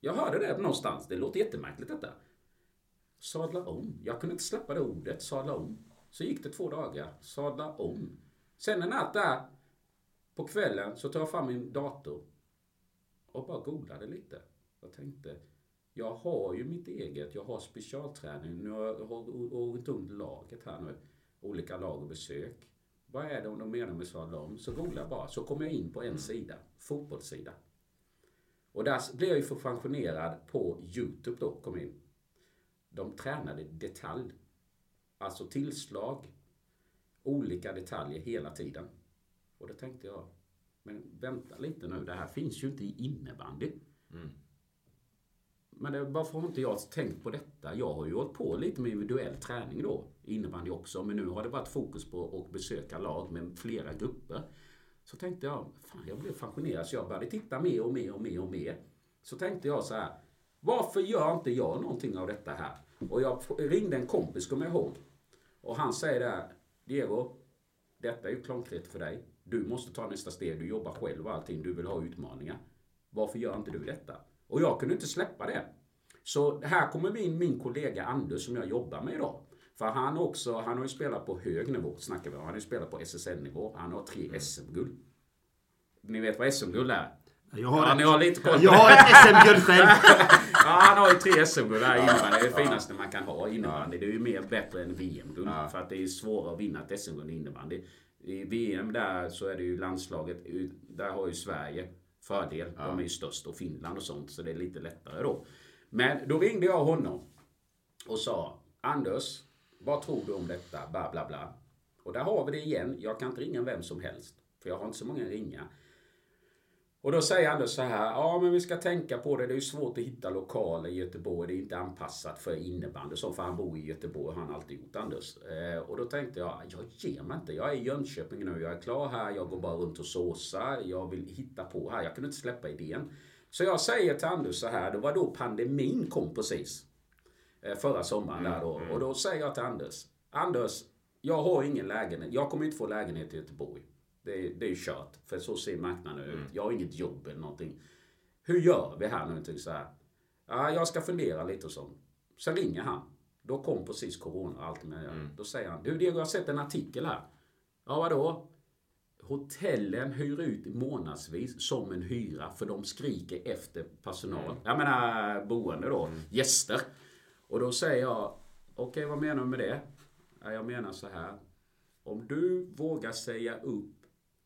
Jag hörde det någonstans. Det låter jättemärkligt detta. Sadla om. Jag kunde inte släppa det ordet, sadla om. Så gick det två dagar. Sadla om. Sen en natt där på kvällen så tar jag fram min dator och bara googlade lite. Jag tänkte, jag har ju mitt eget, jag har specialträning. Nu har jag åkt under laget här nu. Olika lag och besök. Vad är det om de menar med sadla om? Så googlar jag bara, så kommer jag in på en sida, fotbollssida. Och där blev jag ju förpensionerad på Youtube då, kom in. De tränade detalj. Alltså tillslag, olika detaljer hela tiden. Och då tänkte jag, men vänta lite nu, det här finns ju inte i innebandy. Men det, varför har inte jag tänkt på detta? Jag har ju hållit på lite med individuell träning då, innebandy också. Men nu har det varit fokus på att besöka lag med flera grupper. Så tänkte jag, fan jag blev fascinerad så jag började titta mer och mer och mer och mer. Så tänkte jag så här, varför gör inte jag någonting av detta här? Och jag ringde en kompis, kommer jag ihåg. Och han säger där, Diego, detta är ju klantigt för dig. Du måste ta nästa steg, du jobbar själv och allting, du vill ha utmaningar. Varför gör inte du detta? Och jag kunde inte släppa det. Så här kommer min, min kollega Anders som jag jobbar med idag. För han också, han har ju spelat på hög nivå, snackar vi om. Han har ju spelat på SSL-nivå. Han har tre SM-guld. Ni vet vad SM-guld är? Jag har, Ja, ni har lite koll jag har ett SM-guld själv. Ja, han har ju tre SM-guld där innebandy. Det är det finaste man kan ha innebandy. Det är ju mer bättre än VM-guld. För att det är svårare att vinna ett SM-guld i innebandy. I VM där så är det ju landslaget. Där har ju Sverige fördel. De är ju störst och Finland och sånt. Så det är lite lättare då. Men då ringde jag honom och sa Anders, vad tror du om detta? Bla bla bla. Och där har vi det igen. Jag kan inte ringa vem som helst. För jag har inte så många ringa. Och då säger Anders så här, ja men vi ska tänka på det, det är ju svårt att hitta lokaler i Göteborg, det är inte anpassat för innebandy så, för han bor i Göteborg, har han alltid gjort Anders. Eh, och då tänkte jag, jag ger mig inte, jag är i Jönköping nu, jag är klar här, jag går bara runt och såsar, jag vill hitta på här, jag kunde inte släppa idén. Så jag säger till Anders så här, det var då pandemin kom precis. Eh, förra sommaren där då. Och då säger jag till Anders, Anders, jag har ingen lägenhet, jag kommer inte få lägenhet i Göteborg. Det är, det är kört, för så ser marknaden ut. Jag har inget jobb eller någonting. Hur gör vi här nu? Så här. Ja, jag ska fundera lite och så. Sen ringer han. Då kom precis corona och allt med det. Då säger han, du Diego, jag har sett en artikel här. Ja, vadå? Hotellen hyr ut månadsvis som en hyra för de skriker efter personal. Jag menar boende då, gäster. Och då säger jag, okej vad menar du med det? Ja, jag menar så här. Om du vågar säga upp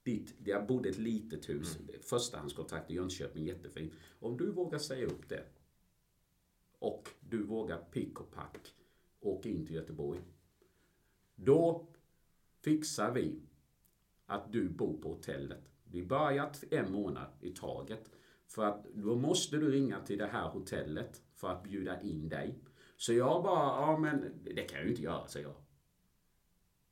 ditt, jag bodde i ett litet hus, förstahandskontrakt i Jönköping, jättefint. Om du vågar säga upp det och du vågar pick och pack åka in till Göteborg. Då fixar vi att du bor på hotellet. Vi börjar en månad i taget. För att då måste du ringa till det här hotellet för att bjuda in dig. Så jag bara, ja men det kan jag ju inte göra, säger jag.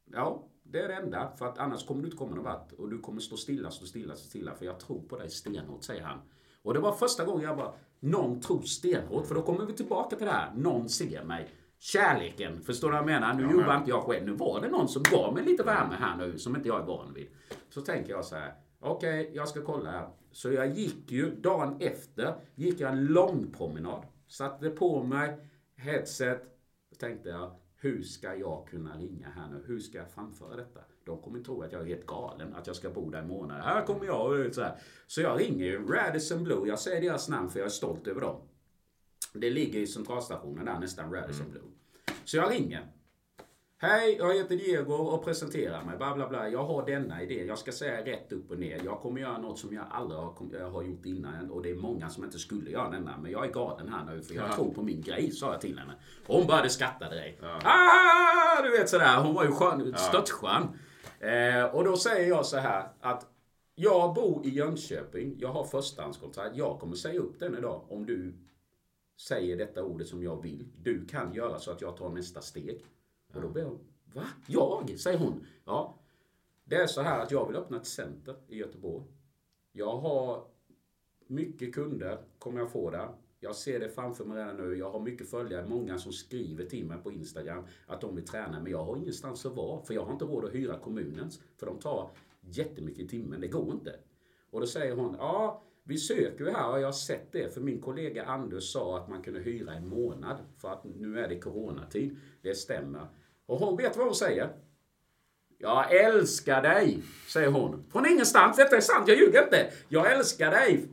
Ja, det är det enda. För att annars kommer du inte komma någon vart. Och du kommer stå stilla, stå stilla, stå stilla. För jag tror på dig stenhårt, säger han. Och det var första gången jag bara, någon tror stenhårt. För då kommer vi tillbaka till det här, någon ser mig. Kärleken, förstår du vad jag menar? Nu jobbar inte jag själv. Nu var det någon som gav mig lite värme här nu, som inte jag är van vid. Så tänker jag så här, okej, jag ska kolla här. Så jag gick ju, dagen efter, gick jag en lång promenad. Satte på mig headset. Tänkte jag, hur ska jag kunna ringa här nu? Hur ska jag framföra detta? De kommer tro att jag är helt galen, att jag ska bo där en månad. Här kommer jag så här. Så jag ringer ju Radisson Blue. Jag säger deras namn för jag är stolt över dem. Det ligger i centralstationen där, nästan Radisson Blue. Så jag ringer. Hej, jag heter Diego och presenterar mig. Bla, bla, bla. Jag har denna idé. Jag ska säga rätt upp och ner. Jag kommer göra något som jag aldrig har, gjort innan. Och det är många som inte skulle göra denna. Men jag är galen här nu för jag tror på min grej, sa jag till henne. Och hon började skratta direkt. Ah, du vet sådär. Hon var ju skön, störtskön. Eh, och då säger jag så här att jag bor i Jönköping. Jag har förstahandskontrakt. Jag kommer säga upp den idag om du säger detta ordet som jag vill. Du kan göra så att jag tar nästa steg. Och då blir hon, va? Jag? Säger hon. Ja. Det är så här att jag vill öppna ett center i Göteborg. Jag har mycket kunder, kommer jag få där. Jag ser det framför mig redan nu. Jag har mycket följare, många som skriver till mig på Instagram att de vill träna. Men jag har ingenstans att vara, för jag har inte råd att hyra kommunens. För de tar jättemycket i timmen, det går inte. Och då säger hon, ja, vi söker ju här och jag har sett det. För min kollega Anders sa att man kunde hyra en månad. För att nu är det coronatid. Det stämmer. Och hon vet vad hon säger. Jag älskar dig, säger hon. Från ingenstans. Detta är sant, jag ljuger inte. Jag älskar dig.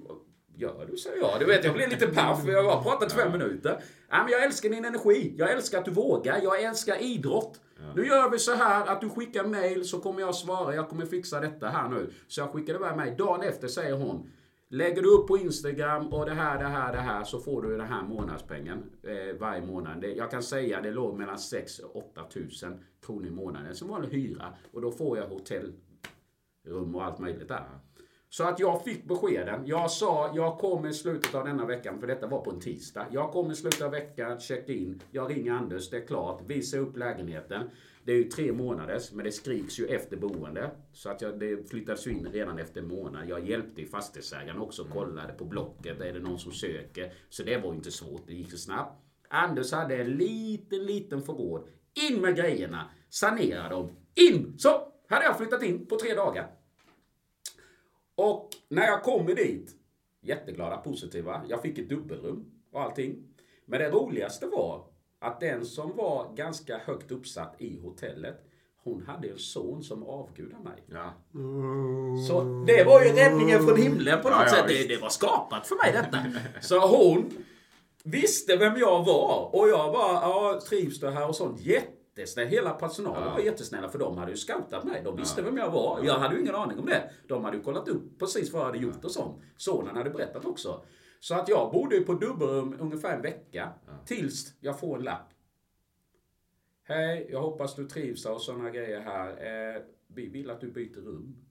Gör du, säger jag. Du vet, jag blir lite paff. Jag har pratat fem minuter. Ja, men jag älskar din energi. Jag älskar att du vågar. Jag älskar idrott. Nu gör vi så här att du skickar mail så kommer jag svara. Jag kommer fixa detta här nu. Så jag skickade iväg mig. Dagen efter säger hon. Lägger du upp på Instagram och det här, det här, det här så får du den här månadspengen eh, varje månad. Det, jag kan säga det låg mellan 6 och 8 000 kronor i månaden som vanlig hyra. Och då får jag hotellrum och allt möjligt där. Så att jag fick beskeden. Jag sa, jag kommer i slutet av denna veckan, för detta var på en tisdag. Jag kommer i slutet av veckan, check in. Jag ringer Anders, det är klart. Visa upp lägenheten. Det är ju tre månaders, men det skriks ju efter boende. Så att jag, det flyttades ju in redan efter en månad. Jag hjälpte fastighetsägaren också, kollade på Blocket. Är det någon som söker? Så det var ju inte svårt, det gick så snabbt. Anders hade en liten, liten förråd. In med grejerna, sanera dem. In! Så hade jag flyttat in på tre dagar. Och när jag kommer dit, jätteglada, positiva. Jag fick ett dubbelrum och allting. Men det roligaste var att den som var ganska högt uppsatt i hotellet hon hade en son som avgudade mig. Ja. Så det var ju räddningen från himlen på något Ja, sätt. Det, det var skapat för mig detta. Så hon visste vem jag var. Och jag bara, ja trivs du här och sånt. Jättesnäll. Hela personalen var jättesnälla för de hade ju scoutat mig. De visste vem jag var. Jag hade ju ingen aning om det. De hade ju kollat upp precis vad jag hade gjort och sånt. Sonen hade berättat också. Så att jag bodde på dubbelrum ungefär en vecka. Tills jag får en lapp. Hej, jag hoppas du trivs och sådana grejer här. Eh, vi vill att du byter rum.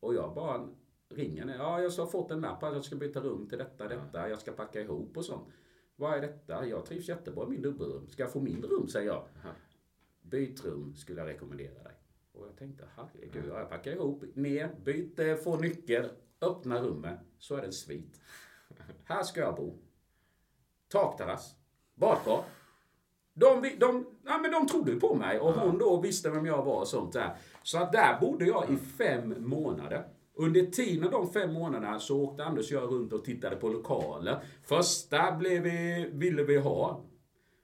Och jag bara ringer ner. Ja, jag har fått en lapp att jag ska byta rum till detta, detta. Jag ska packa ihop och sånt. Vad är detta? Jag trivs jättebra i min dubbelrum. Ska jag få mindre rum, säger jag. Byt rum skulle jag rekommendera dig. Och jag tänkte, herregud, ja, jag packar ihop, ner, byt, eh, få nyckel, öppna rummet. Så är det en svit. Här ska jag bo. Takterrass, badkar. De, de, ja, men de trodde på mig och hon då visste vem jag var och sånt där. Så att där bodde jag i fem månader. Under tiden av de fem månaderna så åkte Anders och jag runt och tittade på lokaler. Första blev vi, ville vi ha.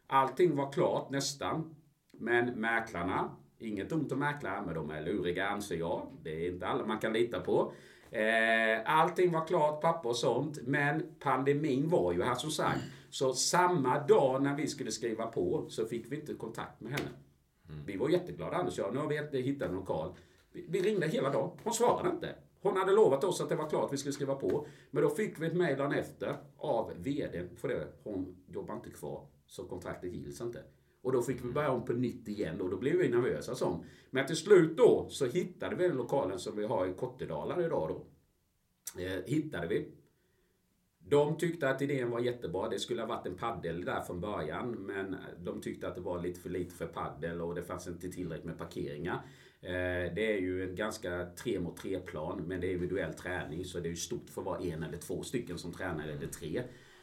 Allting var klart nästan. Men mäklarna, inget ont om mäklare, men de är luriga anser jag. Det är inte alla man kan lita på. Eh, allting var klart, papper och sånt. Men pandemin var ju här som sagt. Så samma dag när vi skulle skriva på så fick vi inte kontakt med henne. Vi var jätteglada Anders och jag. Nu har vi hittat en lokal. Vi, ringde hela dagen. Hon svarade inte. Hon hade lovat oss att det var klart vi skulle skriva på. Men då fick vi ett mejl efter av VD för det. Hon jobbar inte kvar. Så kontraktet gills inte. Och då fick vi börja om på nytt igen och då blev vi nervösa som. Men till slut då så hittade vi den lokalen som vi har i Kottedala idag då. Eh, hittade vi. De tyckte att idén var jättebra. Det skulle ha varit en paddel där från början. Men de tyckte att det var lite för lite för paddel och det fanns inte tillräckligt med parkeringar. Eh, Det är ju en ganska tre mot tre plan men det är individuell träning så det är ju stort för att vara en eller två stycken som tränar eller tre.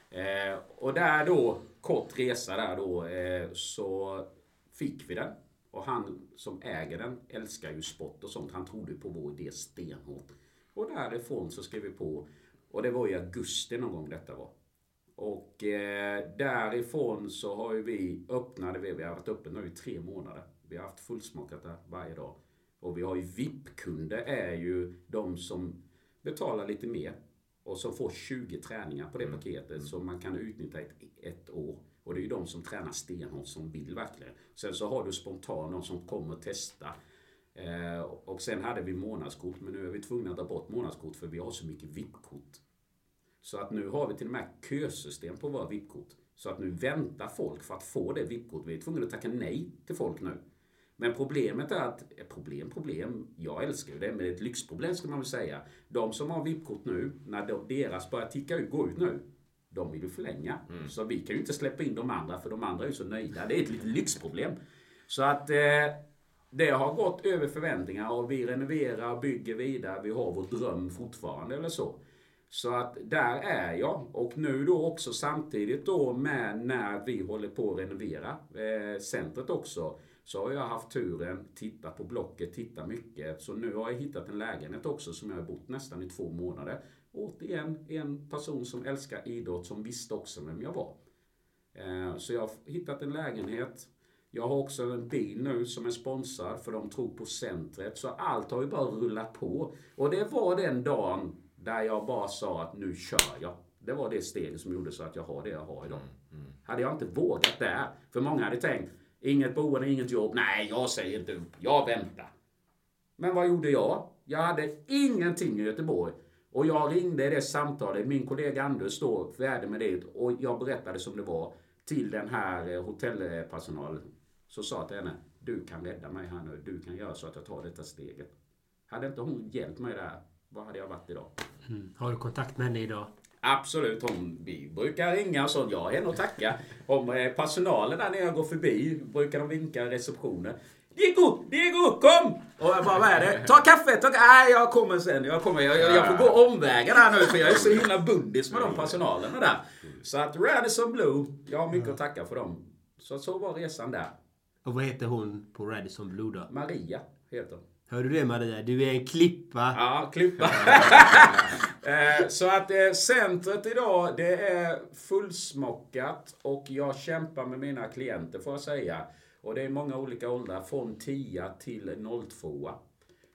Eh, Och där då, kort resa där då, eh, så fick vi den. Och han som äger den älskar ju sport och sånt. Han trodde på vår idé stenhårt. Och därifrån så skrev vi på. Och det var i augusti någon gång detta var. Och eh, därifrån så har ju vi öppnade vi, vi har varit öppna nu i tre månader. Vi har haft fullsmakat där varje dag. Och vi har ju VIP-kunder är ju de som betalar lite mer. Och som får 20 träningar på det paketet som man kan utnyttja ett, ett år. Och det är ju de som tränar stenhårt som vill verkligen. Sen så har du spontan de som kommer testa. Eh, och sen hade vi månadskort men nu är vi tvungna att ta bort månadskort för vi har så mycket VIP-kort. Så att nu har vi till och med kösystem på våra VIP-kort. Så att nu väntar folk för att få det VIP-kort. Vi är tvungna att tacka nej till folk nu. Men problemet är att, eh, problem, problem, jag älskar ju det, men det är ett lyxproblem ska man väl säga. De som har VIP-kort nu, när de- deras börjar ticka ut, gå ut nu, de vill ju förlänga. Så vi kan ju inte släppa in de andra, för de andra är ju så nöjda. Det är ett litet lyxproblem. Så att eh, det har gått över förväntningar och vi renoverar, bygger vidare, vi har vår dröm fortfarande eller så. Så att där är jag. Och nu då också samtidigt då med när vi håller på att renovera eh, centret också. Så har jag haft turen, titta på blocket, titta mycket. Så nu har jag hittat en lägenhet också som jag har bott nästan i två månader. Återigen en person som älskar idrott som visste också vem jag var. Eh, Så jag har hittat en lägenhet. Jag har också en bil nu som är sponsrad för de tror på centret. Så allt har ju bara rullat på. Och det var den dagen där jag bara sa att nu kör jag. Det var det steget som gjorde så att jag har det jag har idag. Hade jag inte vågat där, för många hade tänkt inget boende, inget jobb. Nej, jag säger inte upp. Jag väntar. Men vad gjorde jag? Jag hade ingenting i Göteborg. Och jag ringde i det samtalet, min kollega Anders då, värde med det, och jag berättade som det var till den här eh, hotellpersonalen. Så sa jag till henne, du kan rädda mig här nu, du kan göra så att jag tar detta steget. Hade inte hon hjälpt mig där, vad hade jag varit idag? Mm. Har du kontakt med henne idag? Absolut, hon, vi brukar ringa och sånt. Jag har henne att tacka. Om eh, personalen där när jag går förbi brukar de vinka i receptionen. Diego, Diego, kom! Och jag bara, vad är det? Ta kaffe, ta Nej, jag kommer sen. Jag, kommer, jag, jag, jag får gå omvägar där nu för jag är så himla bundis med de personalerna där. Så att Radisson Blue, jag har mycket att tacka för dem. Så så var resan där. Och vad heter hon på Radisson Blue då? Maria heter hon. Hör du det Maria? Du är en klippa. Ja, klippa. Eh, Så att eh, centret idag, det är fullsmockat och jag kämpar med mina klienter får jag säga. Och det är många olika åldrar, från 10 till 02.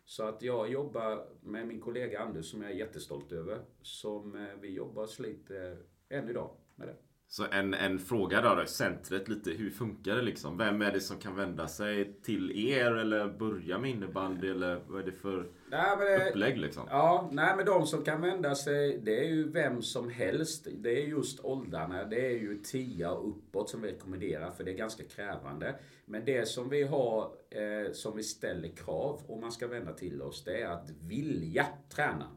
Så att jag jobbar med min kollega Anders som jag är jättestolt över. Som eh, vi jobbar och sliter eh, än idag med det. Så en, en fråga då, centret lite, hur funkar det liksom? Vem är det som kan vända sig till er eller börja med innebandy eller vad är det för Nej, det, upplägg liksom? Ja, nej men de som kan vända sig, det är ju vem som helst. Det är just åldrarna. Det är ju 10 och uppåt som vi rekommenderar för det är ganska krävande. Men det som vi har, eh, som vi ställer krav om man ska vända till oss, det är att vilja träna.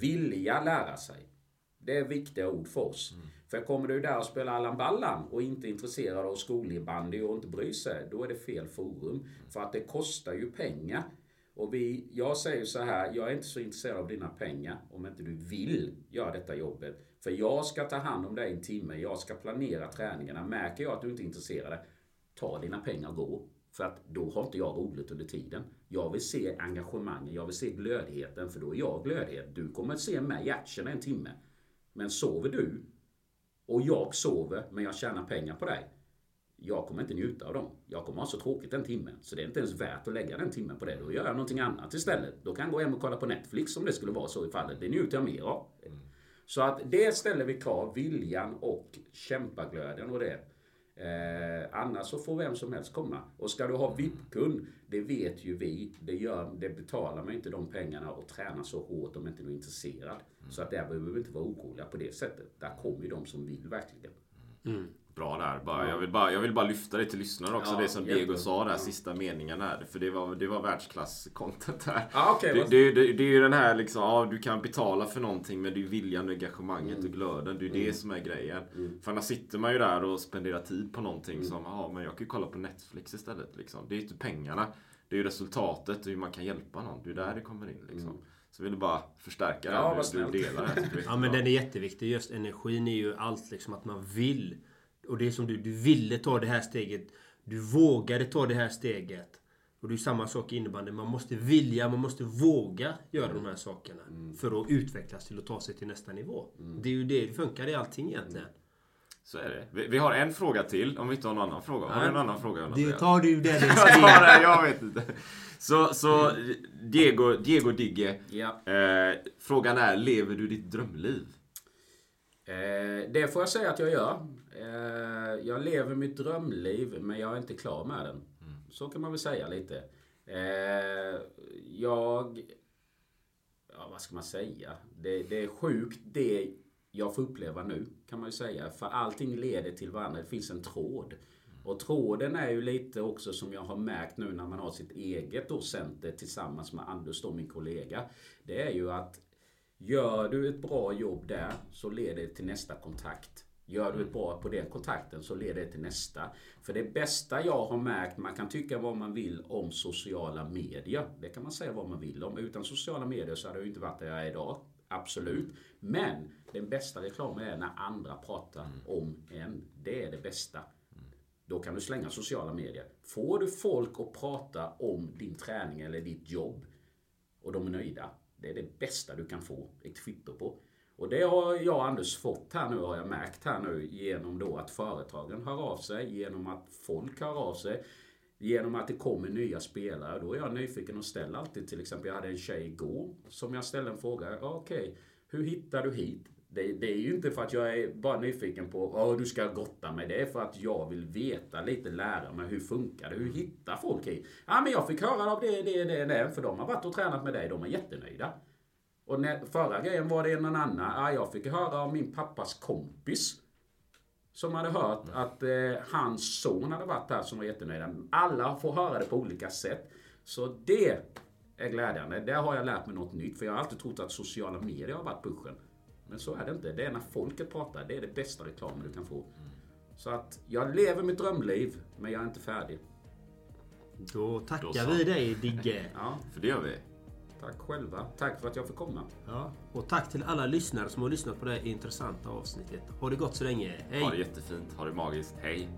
Vilja lära sig. Det är viktiga ord för oss. Mm. För kommer du där och spelar Allan Ballan och inte är intresserad av skolinnebandy och inte bryr sig, då är det fel forum. För att det kostar ju pengar. Och vi, jag säger så här, jag är inte så intresserad av dina pengar om inte du vill göra detta jobbet. För jag ska ta hand om dig en timme, jag ska planera träningarna. Märker jag att du inte är intresserad, ta dina pengar och gå. För att då har inte jag roligt under tiden. Jag vill se engagemanget, jag vill se glödheten, för då är jag glödhet. Du kommer att se mig i action en timme. Men sover du och jag sover men jag tjänar pengar på dig. Jag kommer inte njuta av dem. Jag kommer ha så tråkigt en timme. Så det är inte ens värt att lägga den timmen på det. Då gör jag någonting annat istället. Då kan jag gå hem och kolla på Netflix om det skulle vara så i fallet. Det njuter jag mer av. Mm. Så att det ställer vi krav. Viljan och kämpaglöden och det. Eh, annars så får vem som helst komma. Och ska du ha VIP-kund, det vet ju vi, det, gör, det betalar man inte de pengarna och tränar så hårt om inte du är intresserad. Mm. Så att där behöver vi inte vara oroliga på det sättet. Där kommer ju de som vill verkligen. Mm. Bra där. Bara, ja. jag, vill bara, jag vill bara lyfta det till lyssnarna också. Ja, det som Diego sa där, ja. sista meningen här. För det var, det var världsklass-content här. Ah, okay, det, det, det, det, är ju den här liksom, ja du kan betala för någonting men det är viljan, engagemanget mm. och glöden. Det är mm. det som är grejen. Mm. För annars sitter man ju där och spenderar tid på någonting mm. som, ja men jag kan ju kolla på Netflix istället. Liksom. Det är ju inte pengarna. Det är ju resultatet och hur man kan hjälpa någon. Det är där det kommer in liksom. Mm. Så vill du bara förstärka ja, det. Du, du delar det. ja men den är jätteviktig. Just energin är ju allt liksom att man vill. Och det är som du, du ville ta det här steget. Du vågade ta det här steget. Och det är samma sak i innebandy. Man måste vilja, man måste våga göra de här sakerna. Mm. För att utvecklas till att ta sig till nästa nivå. Mm. Det är ju det det funkar i allting egentligen. Mm. Så är det. Vi, vi, har en fråga till, om vi inte har någon annan fråga. Har du en annan fråga? Du tar du den. jag, jag vet inte. Så, så Diego, Diego Digge. Ja. Eh, frågan är, lever du ditt drömliv? Eh, det får jag säga att jag gör. Eh, jag lever mitt drömliv, men jag är inte klar med den. Mm. Så kan man väl säga lite. Eh, jag... Ja, vad ska man säga? Det, det är sjukt det jag får uppleva nu, kan man ju säga. För allting leder till varandra. Det finns en tråd. Och tråden är ju lite också som jag har märkt nu när man har sitt eget då center tillsammans med Anders då, min kollega. Det är ju att gör du ett bra jobb där så leder det till nästa kontakt. Gör du ett bra på den kontakten så leder det till nästa. För det bästa jag har märkt, man kan tycka vad man vill om sociala medier. Det kan man säga vad man vill om. Utan sociala medier så hade jag inte varit där jag är idag. Absolut. Men den bästa reklamen är när andra pratar mm. om en. Det är det bästa. Då kan du slänga sociala medier. Får du folk att prata om din träning eller ditt jobb och de är nöjda. Det är det bästa du kan få ett kvitto på. Och det har jag och Anders fått här nu, har jag märkt här nu, genom då att företagen hör av sig, genom att folk hör av sig, genom att det kommer nya spelare. Då är jag nyfiken och ställer alltid, till exempel, jag hade en tjej igår som jag ställde en fråga. Okej, okay, hur hittar du hit? Det, det, är ju inte för att jag är bara nyfiken på att du ska gotta mig. Det är för att jag vill veta lite, lära mig hur funkar det? Hur hittar folk hit? Ja, men jag fick höra av det, det, det, det. För de har varit och tränat med dig. De är jättenöjda. Och när, förra grejen var det någon annan. Ja, jag fick höra av min pappas kompis. Som hade hört att eh, hans son hade varit här som var jättenöjda. Alla får höra det på olika sätt. Så det är glädjande. Där har jag lärt mig något nytt. För jag har alltid trott att sociala medier har varit pushen. Men så är det inte. Det är när folket pratar. Det är det bästa reklamen du kan få. Så att jag lever mitt drömliv, men jag är inte färdig. Då tackar Då vi dig Digge. ja. För det gör vi. Tack själva. Tack för att jag fick komma. Ja. Och tack till alla lyssnare som har lyssnat på det här intressanta avsnittet. Ha det gott så länge. Hej! Ha det jättefint. Ha det magiskt. Hej!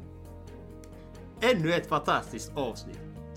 Ännu ett fantastiskt avsnitt.